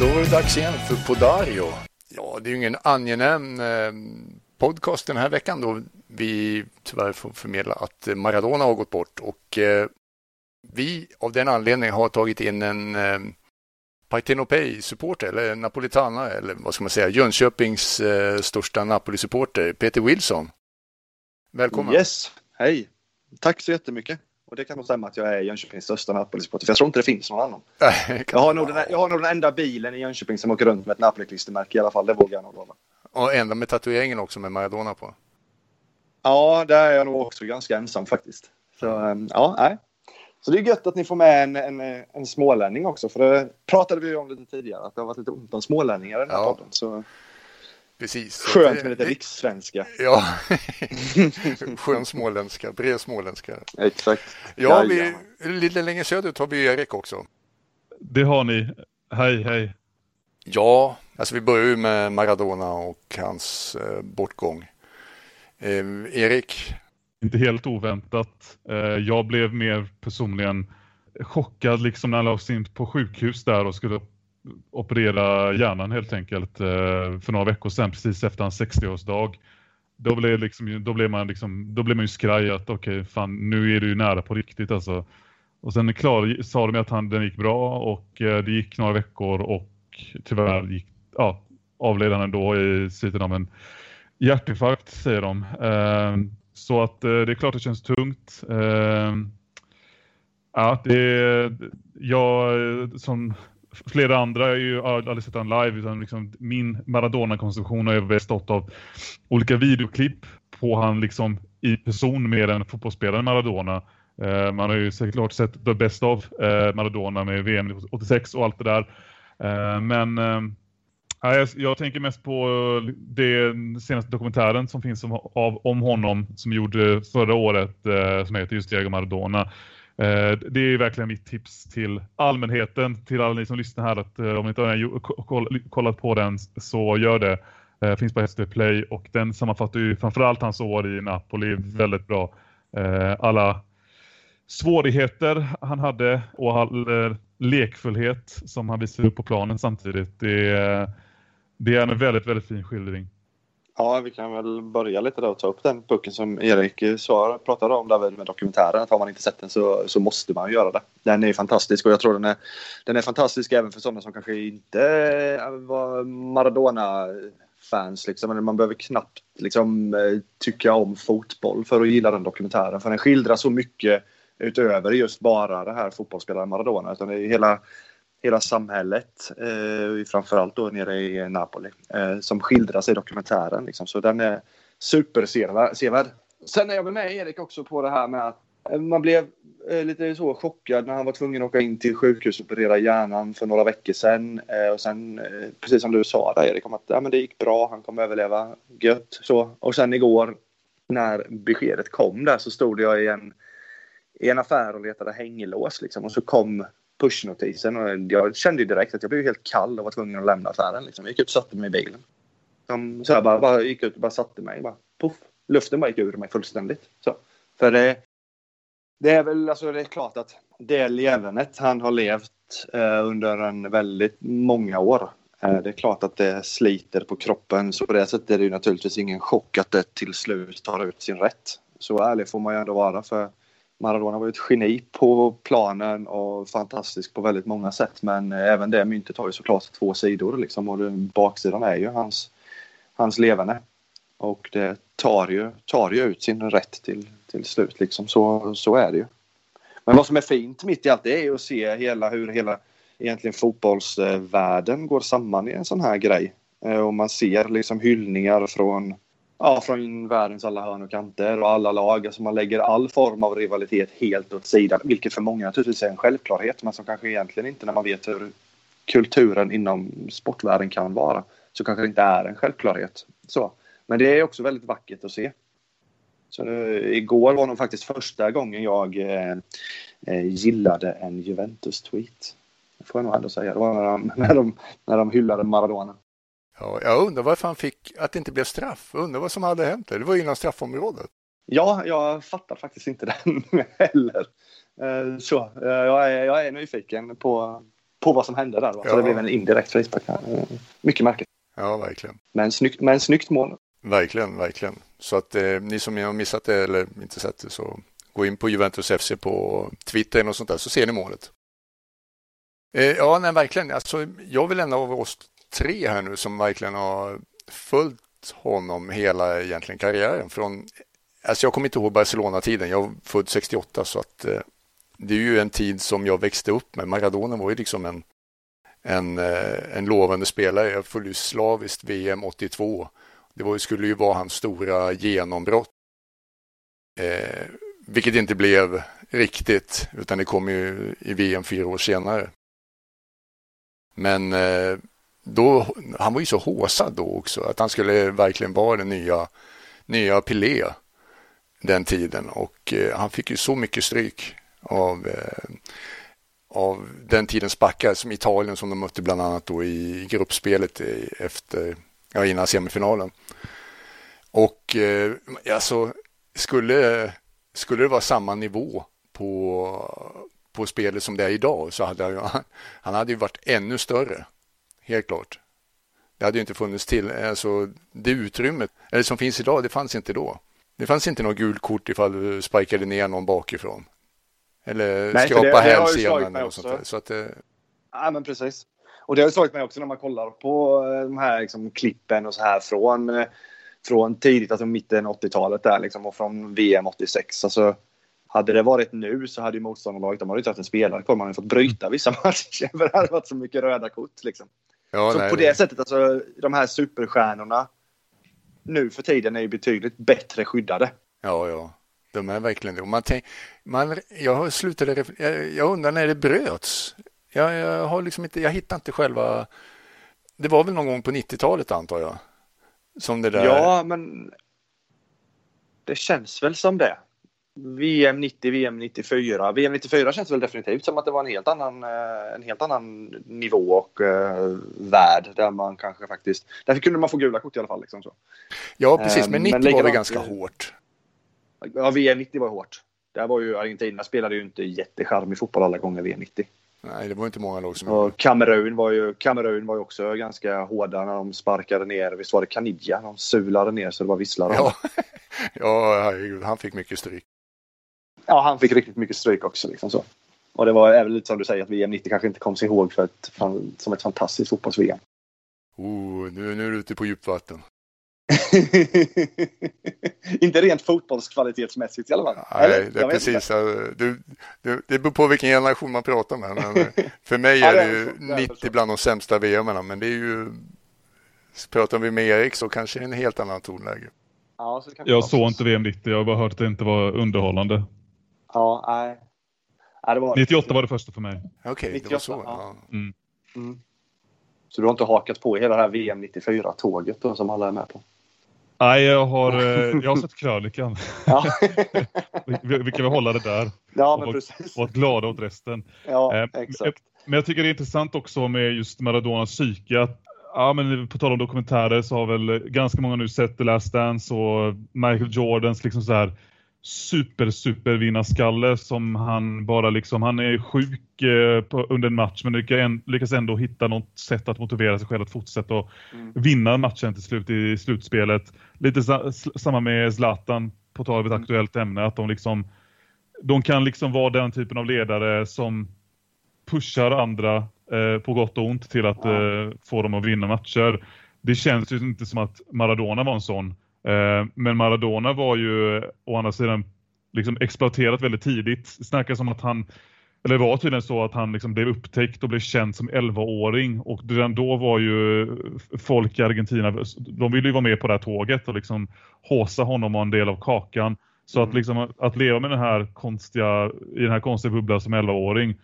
Då var det dags igen för Podario. Ja, det är ju ingen angenäm eh, podcast den här veckan då vi tyvärr får förmedla att Maradona har gått bort och eh, vi av den anledningen har tagit in en eh, Partenopei-supporter eller Napolitana eller vad ska man säga, Jönköpings eh, största Napoli-supporter, Peter Wilson. Välkommen! Yes, hej! Tack så jättemycket! Och det kan nog stämma att jag är Jönköpings största Napoli-supporter, för jag tror inte det finns någon annan. jag, har nog den, jag har nog den enda bilen i Jönköping som åker runt med ett Napoli-klistermärke i alla fall, det vågar jag nog lova. Och enda med tatueringen också med Maradona på. Ja, där är jag nog också ganska ensam faktiskt. Så ehm, ja, nej. Så det är gött att ni får med en, en, en smålänning också, för det pratade vi om lite tidigare, att det har varit lite ont om smålänningar i den här ja. podden. Så... Precis. Skönt med lite rikssvenska. Ja, skön småländska, bred småländska. Exakt. Ja, vi, lite längre söderut har vi Erik också. Det har ni. Hej, hej. Ja, alltså vi börjar ju med Maradona och hans eh, bortgång. Eh, Erik? Inte helt oväntat. Eh, jag blev mer personligen chockad liksom när han lades in på sjukhus där och skulle operera hjärnan helt enkelt eh, för några veckor sedan precis efter hans 60-årsdag. Då blev, liksom, då blev man liksom, då blev man ju skraj att okej, okay, fan nu är du ju nära på riktigt alltså. Och sen klar, sa de att han, den gick bra och eh, det gick några veckor och tyvärr gick, ja, avled han ändå i slutet av en hjärtinfarkt säger de. Eh, så att det är klart det känns tungt. Ja, det jag som flera andra har ju aldrig sett honom live utan liksom min Maradona-konsumtion har ju bestått av olika videoklipp på han liksom i person mer än fotbollsspelaren Maradona. Eh, man har ju såklart sett The Best of eh, Maradona med VM 86 och allt det där. Eh, men eh, jag, jag, tänker mest på den senaste dokumentären som finns om, av, om honom som gjorde förra året eh, som heter just Diego Maradona. Eh, det är verkligen mitt tips till allmänheten, till alla ni som lyssnar här att eh, om ni inte har kollat på den så gör det. Eh, finns på SD Play och den sammanfattar ju framförallt hans år i Napoli väldigt bra. Eh, alla svårigheter han hade och all eh, lekfullhet som han visade upp på planen samtidigt. Det, eh, det är en väldigt, väldigt fin skildring. Ja, vi kan väl börja lite där och ta upp den pucken som Erik eh, Svar pratade om där med dokumentären. Att har man inte sett den så, så måste man göra det. Den är fantastisk och jag tror den är, den är fantastisk även för sådana som kanske inte eh, var Maradona-fans. Liksom. Man behöver knappt liksom, eh, tycka om fotboll för att gilla den dokumentären. För den skildrar så mycket utöver just bara det här fotbollsspelaren Maradona. Utan det är hela hela samhället, eh, framförallt då nere i Napoli, eh, som skildras i dokumentären. Liksom. Så den är supersevärd. Sen är jag väl med Erik också på det här med att eh, man blev eh, lite så chockad när han var tvungen att åka in till sjukhus och operera hjärnan för några veckor sedan. Eh, och sen, eh, precis som du sa där Erik, om att ja, men det gick bra, han kommer överleva, gött. Så. Och sen igår när beskedet kom där så stod jag i en, i en affär och letade hänglås liksom. Och så kom pushnotisen och jag kände direkt att jag blev helt kall och var tvungen att lämna affären. Liksom. Jag gick ut och satte mig i bilen. så jag bara, bara gick ut och bara satte mig. Bara, puff, luften bara gick ur mig fullständigt. Så. För det, det är väl alltså det är klart att det levernet han har levt eh, under en väldigt många år. Eh, det är klart att det sliter på kroppen så på det sättet är det ju naturligtvis ingen chock att det till slut tar ut sin rätt. Så ärlig får man ju ändå vara för Maradona var ju ett geni på planen och fantastisk på väldigt många sätt. Men eh, även det myntet har ju såklart två sidor liksom och baksidan är ju hans, hans levande. Och det tar ju, tar ju ut sin rätt till, till slut liksom. Så, så är det ju. Men vad som är fint mitt i allt det är ju att se hela, hur hela egentligen fotbollsvärlden går samman i en sån här grej. Eh, och man ser liksom hyllningar från ja, från världens alla hörn och kanter och alla lag. Alltså man lägger all form av rivalitet helt åt sidan, vilket för många naturligtvis är en självklarhet, men som kanske egentligen inte när man vet hur kulturen inom sportvärlden kan vara, så kanske det inte är en självklarhet. Så. Men det är också väldigt vackert att se. Så nu, igår var nog faktiskt första gången jag eh, eh gillade en Juventus-tweet. Det får jag nog ändå säga. Det var när de, när de, när de hyllade Maradona. Ja, jag undrar varför han fick att det inte blev straff. Jag undrar vad som hade hänt. Det var inom straffområdet. Ja, jag fattar faktiskt inte den heller. Eh, så, eh, jag är, jag är nyfiken på, på vad som hände där. Va? Så Ja. det blev en indirekt frispark. Eh, Mycket märkligt. Ja, verkligen. Men snyggt, men snyggt mål. Verkligen, verkligen. Så att eh, ni som har missat det eller inte sett det så gå in på Juventus FC på Twitter och sånt där så ser ni målet. Eh, ja, nej, verkligen. Alltså, jag vill en av oss tre här nu som verkligen har följt honom hela egentligen karriären. Från, alltså jag kommer inte ihåg Barcelona-tiden. Jag är född 68 så att eh, det är ju en tid som jag växte upp med. Maradona var ju liksom en, en, eh, en lovande spelare. Jag följde ju slaviskt VM 82. Det var, skulle ju vara hans stora genombrott. Eh, vilket inte blev riktigt, utan det kom ju i VM fyra år senare. Men eh, då, han var ju så håsad då också, att han skulle verkligen vara den nya, nya Pelé den tiden. Och eh, han fick ju så mycket stryk av, eh, av den tidens backar som Italien som de mötte bland annat då i gruppspelet i- efter, ja, innan semifinalen. Och eh, alltså, skulle, skulle det vara samma nivå på, på spelet som det är idag så hade han, han hade ju varit ännu större. Helt klart. Det hade ju inte funnits till, alltså det utrymmet, eller som finns idag, det fanns inte då. Det fanns inte något gult kort ifall du sparkade ner någon bakifrån. Eller Nej, skrapa hälsenan och sånt där. Så att, eh, Ja, men precis. Och det har ju slagit mig också när man kollar på eh, de här liksom, klippen och så här från, eh, från tidigt, alltså mitten 80-talet där liksom och från VM 86. Alltså, hade det varit nu så hade ju motståndarlaget, de hade ju inte haft en spelare kvar, man hade fått bryta vissa matcher för det hade varit så mycket röda kort liksom. Ja, så nej, på det sättet, alltså de här superstjärnorna nu för tiden är ju betydligt bättre skyddade. Ja, ja. De är verkligen det. Man tänk, man, jag slutade, jag, jag undrar när det bröts. Jag, jag har liksom inte, jag hittar inte själva, det var väl någon gång på 90-talet antar jag. Som det där. Ja, men det känns väl som det. VM 90, VM 94. VM 94 känns väl definitivt som att det var en helt annan, eh, en helt annan nivå och uh, värld där man kanske faktiskt... Därför kunde man få gula kort i alla fall. Liksom så. ja, precis. Eh, Men men 90 var det ganska hårt. Ja, VM 90 var hårt. Där var ju Argentina spelade ju inte jättecharmig fotboll alla gånger VM 90. Nej, det var inte många lag som Och Kamerun var ju, Kamerun var ju också ganska hårda när de sparkade ner. Visst var det Kanidja? De sulade ner så det var visslar. Ja, ja herregud, han fick mycket stryk. Ja, han fick riktigt mycket stryk också. Liksom så. Och det var även lite som du säger att VM 90 kanske inte kom sig ihåg för ett, som ett fantastiskt fotbolls-VM. Oh, nu, nu är du ute på djupvatten. inte rent fotbollskvalitetsmässigt i alla fall. Nej, Eller? det är precis. Du, du, det beror på vilken generation man pratar med. Men eh, för mig är det ju så, det är väl 90 så. bland de sämsta VMerna. Men det är ju, pratar vi med Erik så kanske det är en helt annan tonläge. Ja, så Jag såg inte VM 90, jag har bara hört att det inte var underhållande. Ja, nej. nej det var... 98 var det första för mig. Okej, det 98, var så. ja. Ja. Mm. Så du har inte hakat på i hela det här VM 94-tåget då, som alla är med på? Nej, jag har, eh, jag har sett krönikan. Ja, Vi, vi kan väl hålla det där ja men Och- precis. och vara glada åt resten. Ja, Eh, exakt. Men jag tycker det är intressant också med just Maradonas psyke. Att, ja, men på tal om dokumentärer så har väl ganska många nu sett The Last Dance och Michael Jordans liksom så här super super vinnarskalle som han bara liksom, han är sjuk eh, på, under en match men lyckas, en, lyckas ändå hitta något sätt att motivera sig själv att fortsätta och Mm. vinna matchen till slut i slutspelet. Lite sa, samma med Zlatan på tal om ett Mm. aktuellt ämne att de liksom de kan liksom vara den typen av ledare som pushar andra eh, på gott och ont till att eh, få dem att vinna matcher. Det känns ju inte som att Maradona var en sån. Eh, men Maradona var ju å andra sidan liksom exploaterat väldigt tidigt. Snackas om att han, eller det var tydligen så att han liksom blev upptäckt och blev känd som 11-åring och redan då var ju folk i Argentina, de ville ju vara med på det här tåget och liksom håsa honom och en del av kakan. Så att, Mm. liksom, att leva med den här konstiga, i den här konstiga bubblan som 11-åring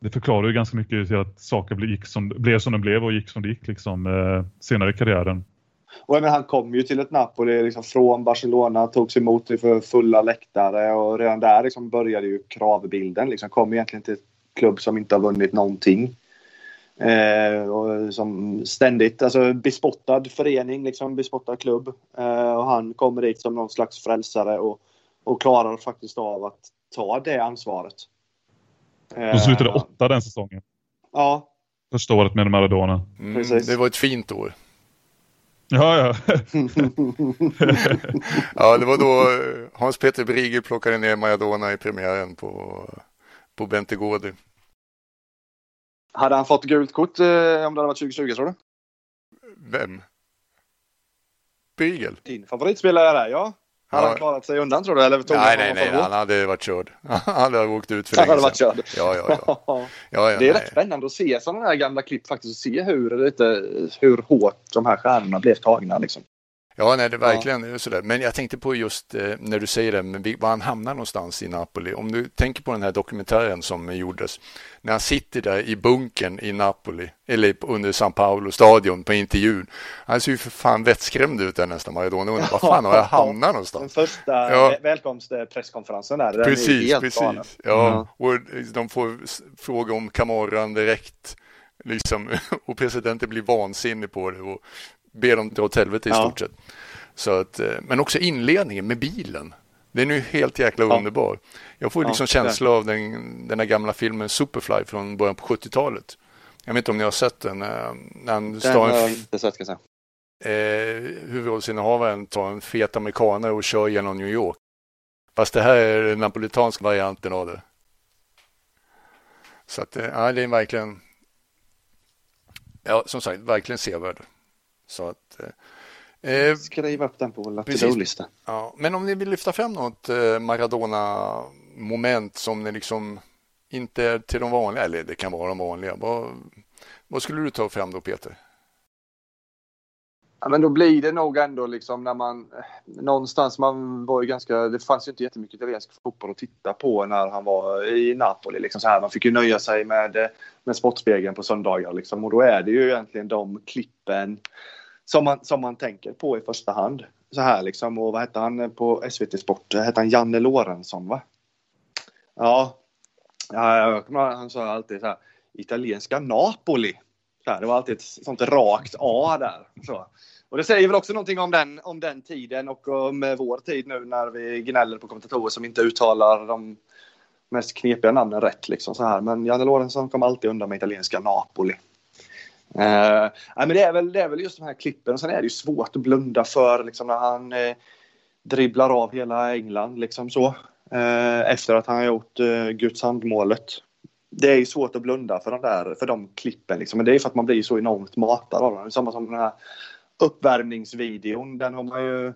det förklarar ju ganska mycket till att saker blev, gick som, blev som de blev och gick som det gick liksom, eh, senare i karriären. Och jag menar, han kom ju till ett Napoli liksom från Barcelona, togs emot för fulla läktare och redan där liksom började ju kravbilden. Liksom kom egentligen till en klubb som inte har vunnit någonting. Eh, och som ständigt, alltså bespottad förening, liksom bespottad klubb. Eh, och han kommer dit som någon slags frälsare och, och klarar faktiskt av att ta det ansvaret. Eh, De slutade åtta den säsongen. Ja. Första året med Maradona. Mm, Precis. det var ett fint år. Ja, ja. Ja, det var då eh, Hans-Peter Brigger plockade ner Maradona i premiären på, på Bente Gårder. hade han fått gult kort eh, om det hade varit 2020 tror du? Vem? Brigel? Din favoritspelare där, ja. Hade han klarat sig undan tror du? Eller tog Nej, nej, nej, han hade varit körd. Han hade åkt ut för Han hade varit körd. Ja, ja, ja. ja, ja Det är nej. rätt spännande att se sådana här gamla klipp faktiskt och se hur, lite, hur hårt de här stjärnorna blev tagna. Liksom. Ja, nej, det verkligen är sådär. Men jag tänkte på just eh, när du säger det, men var han hamnar någonstans i Napoli. Om du tänker på den här dokumentären som gjordes, när han sitter där i bunkern i Napoli, eller under San Paolo stadion på intervjun. Han ser ju för fan vettskrämd ut där nästan, Maradona. Undrar, Var fan har jag hamnat Den någonstans? första Ja. vä- välkomstpresskonferensen där. Den är Precis, helt precis. galen. Ja, och de får fråga om Camorran direkt. Liksom, och presidenten blir vansinnig på det och ber dem dra åt helvete i Ja. stort sett. Så att, eh, men också inledningen med bilen. Den är ju helt jäkla Ja. underbar. Jag får Ja, liksom känsla av den, den här gamla filmen Superfly från början på 70-talet. Jag vet inte om ni har sett den. eh, När han Den har jag en, inte sett ska jag säga. eh, huvudrollsinnehavaren tar en fet amerikanare och kör genom New York. Fast det här är den napolitanska varianten av det. Så att, eh, ja, det är verkligen, ja, som sagt, verkligen sevärd. Så att, eh, eh, Skriv upp den på to-do-lista. ja, men om ni vill lyfta fram något eh, Maradona-moment som ni liksom inte är till de vanliga, eller det kan vara de vanliga. Vad, vad skulle du ta fram då Peter? Ja, men då blir det nog ändå liksom när man någonstans man var ju ganska det fanns ju inte jättemycket italiensk fotboll att titta på när han var i Napoli liksom så här man fick ju nöja sig med med Sportspegeln på söndagar liksom och då är det ju egentligen de klippen som man som man tänker på i första hand så här liksom och vad hette han på SVT Sport hette han Janne Lorentzon va? Ja. Ja, jag han sa alltid så här italienska Napoli. Så här, det var alltid ett sånt rakt A där. Så. Och det säger väl också någonting om den, om den tiden och om eh, vår tid nu när vi gnäller på kommentatorer som inte uttalar de mest knepiga namnen rätt. Liksom så här. Men Janne Lorentzon kom alltid undan med italienska Napoli. Uh, men det, är väl, det är väl just de här klippen. Sen är det ju svårt att blunda för liksom, när han eh, dribblar av hela England. Liksom så, eh, efter att han har gjort eh, Guds handmålet. Det är ju svårt att blunda för de, där, för de klippen. Liksom. Men det är för att man blir så enormt matad av dem. Samma som den här uppvärmningsvideon. Den har man ju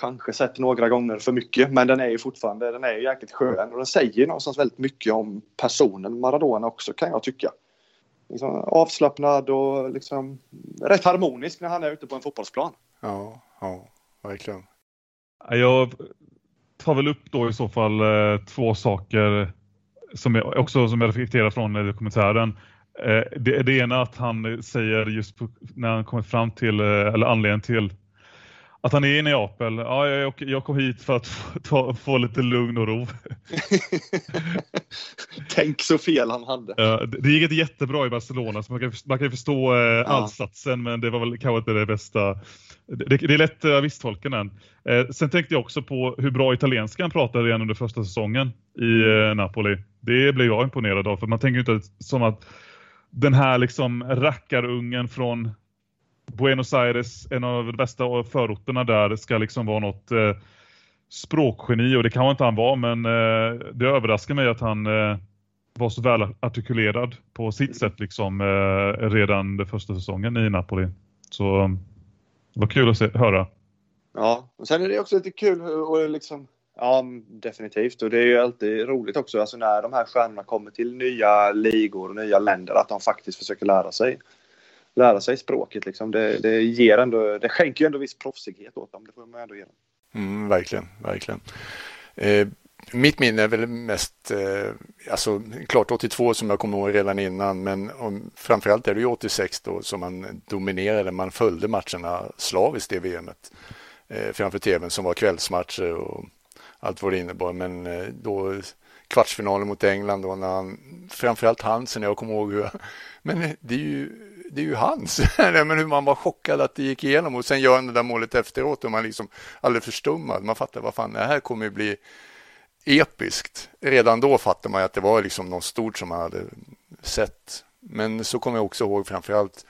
kanske sett några gånger för mycket. Men den är ju fortfarande den är ju jäkligt skön. Och den säger någonstans väldigt mycket om personen Maradona också kan jag tycka. Liksom avslappnad och liksom rätt harmonisk när han är ute på en fotbollsplan. Ja, ja, verkligen. Ja, Jag tar väl upp då i så fall eh, två saker som jag, också som jag reflekterar från eh, dokumentären. Eh, det, det ena att han säger just när han kommer fram till, eh, eller anledningen till att han är i Neapel. Ja, jag, jag kom hit för att få, ta, få lite lugn och ro. Tänk så fel han hade. Ja, det det gick inte jättebra i Barcelona, så man kan, man kan förstå eh, allsatsen, men det var väl kanske inte det bästa. Det, det är lätt att misstolka den. Eh, sen tänkte jag också på hur bra italienska han pratade redan under första säsongen i eh, Napoli. Det blev jag imponerad av, för man tänker ju inte som att den här liksom rackarungen från Buenos Aires, en av de bästa förorterna där, ska liksom vara något eh, språkgeni och det kan inte han vara, men eh, det överraskar mig att han eh, var så väl artikulerad på sitt sätt liksom eh, redan den första säsongen i Napoli. Så eh, det var kul att se, höra. Ja, och sen är det också lite kul och liksom Ja, definitivt. Och det är ju alltid roligt också alltså när de här stjärnorna kommer till nya ligor och nya länder att de faktiskt försöker lära sig lära sig språket. Liksom. Det, det, ger ändå, det skänker ju ändå viss proffsighet åt dem. Det får man ändå ge dem. Mm, verkligen, verkligen. Eh, mitt minne är väl mest, eh, alltså klart 82 som jag kommer ihåg redan innan, men om, framförallt är det ju 86 då som man dominerade, man följde matcherna slaviskt i VMet eh, framför tvn som var kvällsmatcher och allt vad det innebar. Men eh, då kvartsfinalen mot England då när han, framförallt Hansen, jag kommer ihåg hur, men eh, det är ju det är ju hans. men hur man var chockad att det gick igenom och sen gör han det där målet efteråt och man liksom alldeles förstummad. Man fattar vad fan det här kommer ju bli episkt. Redan då fattar man att det var liksom något stort som man hade sett Men så kommer jag också ihåg framförallt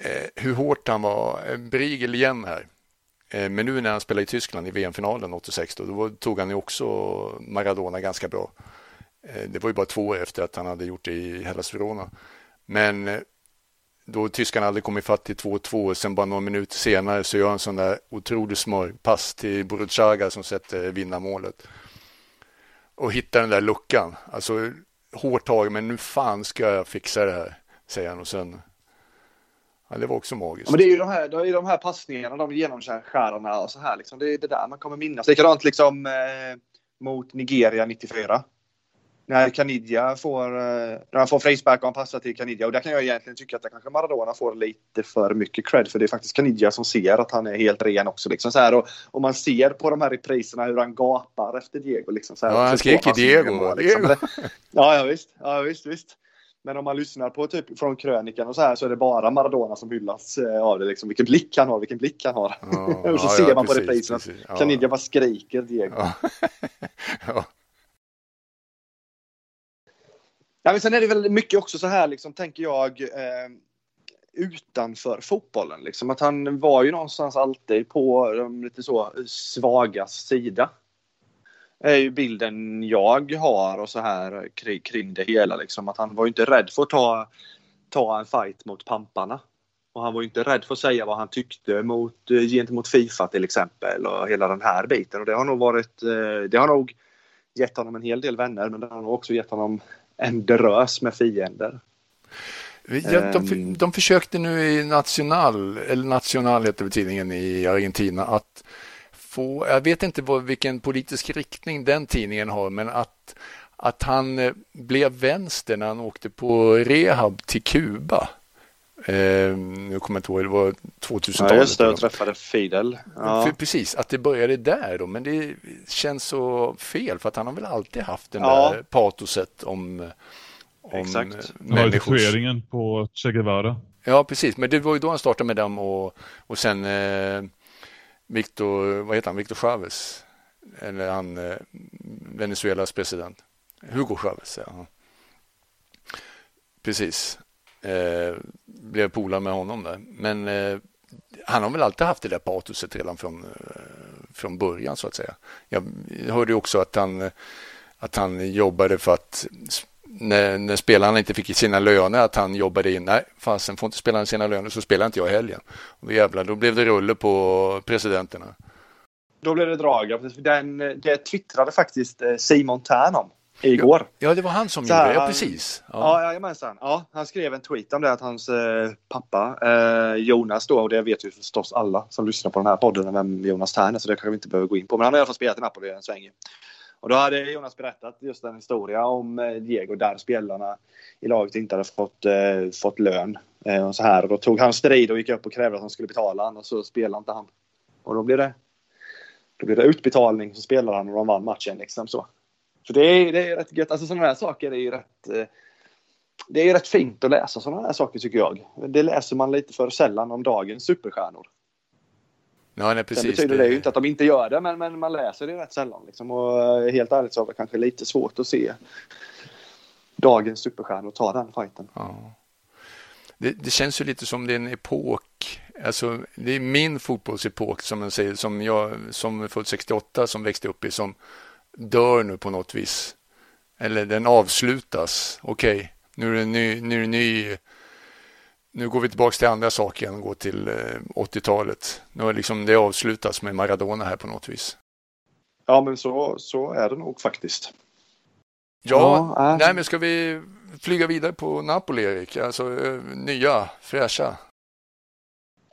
eh, hur hårt han var. Eh, Briegel igen här. Eh, men nu när han spelade i Tyskland i VM-finalen 86 då, då tog han ju också Maradona ganska bra. Eh, det var ju bara två år efter att han hade gjort det i Hellas Verona. Men eh, då tyskarna hade kommit fatt till 2-2 sen bara några minuter senare så gör han sån där otroligt smart pass till Boruchaga som sätter vinnarmålet. Och hittar den där luckan. Alltså hårt tag men nu fan ska jag fixa det här, säger han och sen Ja, det var också magiskt. men det är ju de här, det är de här passningarna, de genomskärarna och så här liksom. Det är det där man kommer minnas. Likadant liksom eh, mot Nigeria 94 när Canidia får, eh, när han får frispark och han passar till Canidia. Och där kan jag egentligen tycka att kanske Maradona får lite för mycket cred. För det är faktiskt Canidia som ser att han är helt ren också. Liksom så här. Och, och man ser på de här repriserna hur han gapar efter Diego. Liksom så här. Ja, han skrek ju Diego. Mål, liksom. Diego. ja, ja, visst. Ja, visst, visst. Men om man lyssnar på typ från krönikan och så här så är det bara Maradona som hyllas eh, av det. Liksom. Vilken blick han har, vilken blick han har. Ja, och så ja, ser ja, man på reprisen att ja. Canidia bara skriker Diego. Ja. Ja, men sen är det väl mycket också så här, liksom, tänker jag, eh, utanför fotbollen. Liksom. Att han var ju någonstans alltid på de lite så svagas sida. Det är ju bilden jag har och så här kring, kring det hela. Liksom. Att han var ju inte rädd för att ta, ta en fight mot pamparna. Och han var ju inte rädd för att säga vad han tyckte mot, eh, gentemot Fifa till exempel och hela den här biten. Och det har nog varit, eh, det har nog gett honom en hel del vänner men det har nog också gett honom en drös med fiender. Ja, de, ehm. de försökte nu i National, eller National heter tidningen i Argentina, att få, jag vet inte vad, vilken politisk riktning den tidningen har, men att, att han eh, blev vänster när han åkte på rehab till Kuba. Eh, nu kommer jag inte ihåg, det var 2000-talet. Ja, just det, jag träffade Fidel. Ja. precis, att det började där då, men det känns så fel för att han har väl alltid haft den ja. där patoset om, om Exakt. människors... Tatueringen på Che Guevara. Ja, precis, men det var ju då han startade med dem och, och sen eh, Victor, vad heter han, Victor Chavez, eller han, eh, Venezuelas president, Hugo Chavez, ja. Precis eh, blev polare med honom där. Men eh, han har väl alltid haft det där patoset redan från, eh, från början så att säga. Jag hörde också att han, eh, att han jobbade för att när, när spelarna inte fick sina löner att han jobbade in, nej fasen får inte spelarna sina löner så spelar inte jag i helgen. Och jävlar, då blev det rulle på presidenterna. Då blev det drag. Den, det twittrade faktiskt eh, Simon Tern om igår. Ja, det var han som så gjorde det, ja precis. Ja, ja jajamensan. Ja, han skrev en tweet om det att hans eh, pappa eh, Jonas då, och det vet ju förstås alla som lyssnar på den här podden vem Jonas Tern så det kanske vi inte behöver gå in på. Men han har i alla fall spelat i Napoli en sväng. Och då hade Jonas berättat just en historia om eh, Diego där spelarna i laget inte hade fått, eh, fått lön. Eh, och så här. Och då tog han strid och gick upp och krävde att han skulle betala han och så spelade inte han. Och då blev det, då blev det utbetalning så spelade han och de vann matchen liksom så. Så det är, det är rätt gött. Alltså sådana här saker är ju rätt... Eh, det är rätt fint att läsa sådana här saker tycker jag. Det läser man lite för sällan om dagens superstjärnor. Ja, nej, precis. Sen betyder det ju inte att de inte gör det, men, men man läser det rätt sällan. Liksom. Och eh, helt ärligt så är det kanske lite svårt att se dagens superstjärnor ta den fighten. Ja. Det, det, känns ju lite som det är en epok. Alltså, det är min fotbollsepok som, man säger, som jag som född 68 som växte upp i som dör nu på något vis. Eller den avslutas. Okej, okay, nu är det ny, nu är det ny nu går vi tillbaka till andra saker än går till 80-talet. Nu har liksom det avslutats med Maradona här på något vis. Ja, men så, så är det nog faktiskt. Ja, ja äh. nej, men ska vi flyga vidare på Napoli, Erik? Alltså eh, nya, fräscha.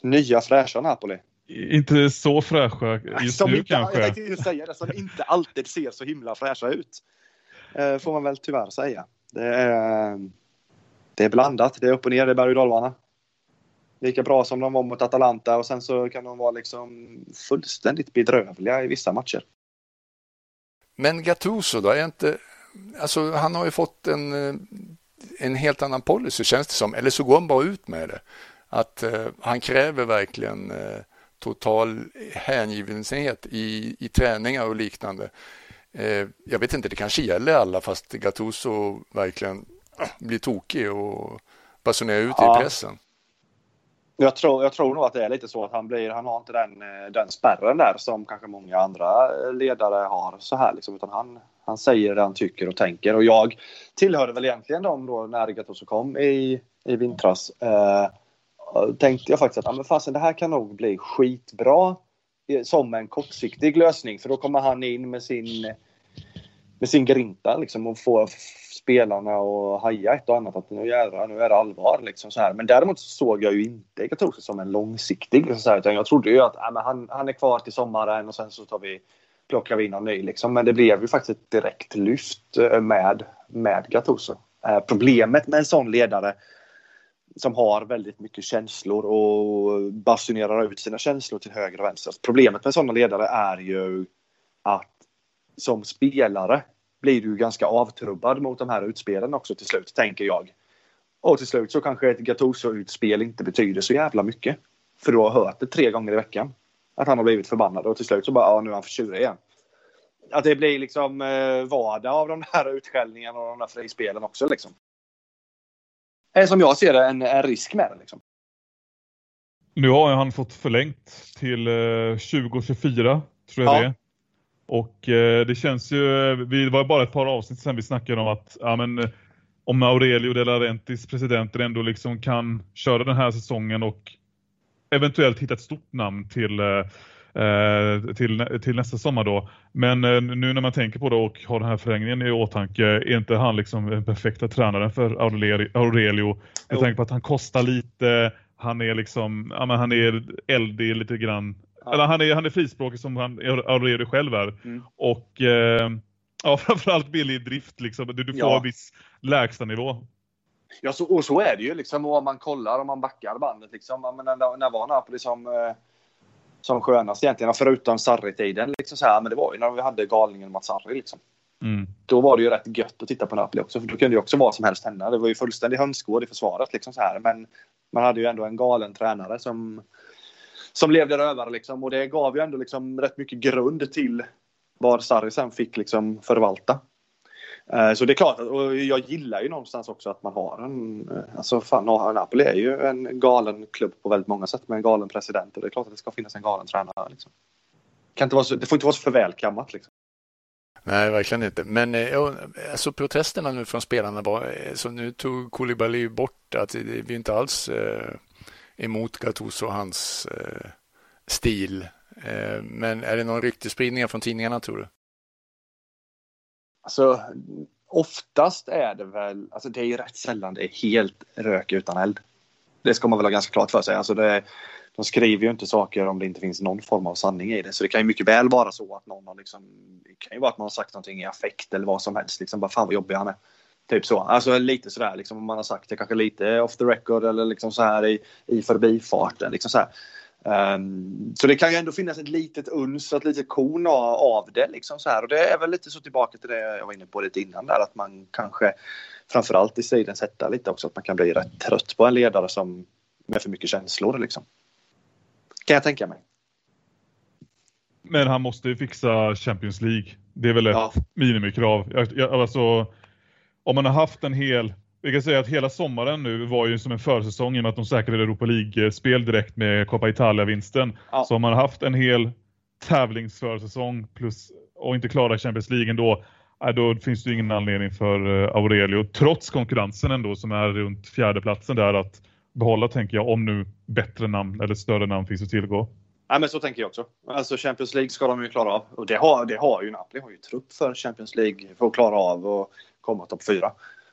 Nya, fräscha Napoli. Inte så fräscha just som nu inte, kanske. Jag tänkte säga det, som inte alltid ser så himla fräscha ut. Eh, får man väl tyvärr säga. Det är, det är blandat, det är upp och ner, det är berg och dalbana. Lika bra som de var mot Atalanta och sen så kan de vara liksom fullständigt bedrövliga i vissa matcher. Men Gattuso då, är inte... Alltså han har ju fått en, en helt annan policy känns det som, eller så går han bara ut med det. Att uh, han kräver verkligen uh, total hängivenhet i, i träningar och liknande. Eh, jag vet inte, det kanske gäller alla fast Gattuso verkligen blir tokig och basunerar ut ja. i pressen. Jag tror, jag tror nog att det är lite så att han blir, han har inte den, eh, den spärren där som kanske många andra ledare har så här liksom, utan han, han säger det han tycker och tänker och jag tillhörde väl egentligen dem då när Gattuso kom i, i vintras. Eh, tänkte jag faktiskt att, ah, men fasen det här kan nog bli skitbra som en kortsiktig lösning för då kommer han in med sin med sin grinta liksom och får spelarna att haja ett och annat att nu jädrar, nu är det allvar liksom så här. Men däremot såg jag ju inte Gattuso som en långsiktig liksom så här, utan jag trodde ju att äh, han, han är kvar till sommaren och sen så tar vi plockar vi in någon ny liksom. Men det blev ju faktiskt ett direkt lyft eh, med, med Gattuso. Eh, problemet med en sån ledare som har väldigt mycket känslor och basunerar ut sina känslor till höger och vänster. Problemet med sådana ledare är ju att som spelare blir du ganska avtrubbad mot de här utspelen också till slut, tänker jag. Och till slut så kanske ett Gattuso-utspel inte betyder så jävla mycket. För du har hört det tre gånger i veckan. Att han har blivit förbannad och till slut så bara, ja nu är han förtjurig igen. Att det blir liksom eh, vardag av de här utskällningarna och de här frispelen också liksom. Är som jag ser det en, en risk med det liksom. Nu har han fått förlängt till eh, 2024, tror jag ja. det är. Och eh, det känns ju, vi, var bara ett par avsnitt sen vi snackade om att ja, men, om Aurelio De Laurentiis presidenter ändå liksom kan köra den här säsongen och eventuellt hitta ett stort namn till, eh, till, till nästa sommar då. Men eh, nu när man tänker på det och har den här förlängningen i åtanke, är inte han liksom den perfekta tränaren för Aurelio? Med tanke på att han kostar lite, han är liksom, ja, men han är eldig lite grann Ja. Eller han är, han är frispråkig som han Aurelio själv är. Mm. Och eh, ja, framförallt billig drift liksom. Du, du får ja. en viss lägstanivå. Ja, så, och så är det ju liksom. om man kollar, om man backar bandet liksom. Men när, när var Napoli som, eh, som skönast egentligen? Förutom Sarri-tiden liksom så här. Men det var ju när vi hade galningen Mats Sarri liksom. Mm. Då var det ju rätt gött att titta på Napoli också. För då kunde ju också vad som helst hända. Det var ju fullständig hönsgård i försvaret liksom så här. Men man hade ju ändå en galen tränare som som levde rövare liksom. Och det gav ju ändå liksom rätt mycket grund till vad Sarri sen fick liksom förvalta. Eh, så det är klart, och jag gillar ju någonstans också att man har en, eh, alltså fan Napoli är ju en galen klubb på väldigt många sätt med en galen president och det är klart att det ska finnas en galen tränare. Liksom. Kan inte vara så, det får inte vara så för välkammat liksom. Nej, verkligen inte. Men eh, alltså protesterna nu från spelarna var, så nu tog Koulibaly bort att vi inte alls emot Gattuso och hans eh, stil. Eh, men är det någon ryktesspridning från tidningarna tror du? Alltså, oftast är det väl, alltså det är ju rätt sällan det är helt rök utan eld. Det ska man väl ha ganska klart för sig. Alltså det, de skriver ju inte saker om det inte finns någon form av sanning i det. Så det kan ju mycket väl vara så att någon har liksom, det kan ju vara att man har sagt någonting i affekt eller vad som helst. Liksom bara fan vad jobbig han är. Typ så. Alltså lite sådär liksom om man har sagt det kanske lite off the record eller liksom så här i, i förbifarten. Liksom så, här. Um, så det kan ju ändå finnas ett litet uns, ett litet korn av det. Liksom så här. Och det är väl lite så tillbaka till det jag var inne på lite innan där att man kanske framförallt i stridens hetta lite också att man kan bli rätt trött på en ledare som med för mycket känslor liksom. Kan jag tänka mig. Men han måste ju fixa Champions League. Det är väl ett ja. minimikrav. Jag, jag, alltså, om man har haft en hel vi kan säga att hela sommaren nu var ju som en försäsong i och med att de säkrade Europa League-spel direkt med Coppa Italia-vinsten. Ja. Så om man har haft en hel tävlingsförsäsong plus och inte klara Champions League ändå, då finns det ingen anledning för eh, Aurelio, trots konkurrensen ändå som är runt fjärdeplatsen där, att behålla tänker jag, om nu bättre namn eller större namn finns att tillgå. Nej, men så tänker jag också. Alltså Champions League ska de ju klara av. Och det har, det har ju Napoli har ju trupp för Champions League för att klara av. Och komma topp fyra.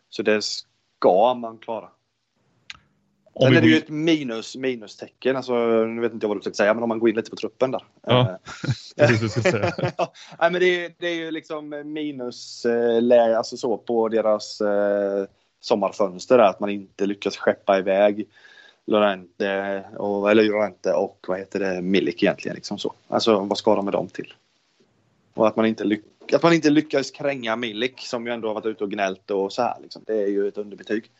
Så det ska man klara. Sen är det ju ett minus, minustecken. Alltså, nu vet inte jag vad du försöker säga, men om man går in lite på truppen där. Ja, det är det ska säga. ja, men det, är, det är ju liksom minus eh, alltså så på deras eh, sommarfönster. Där, att man inte lyckas skeppa iväg Lorente och, eller Lorente och vad heter det, Milik egentligen. Liksom så. Alltså vad ska de med dem till? Och att man inte lyckas att man inte lyckades kränga Milik som ju ändå har varit ute och gnällt och så här. Liksom. Det är ju ett underbetyg.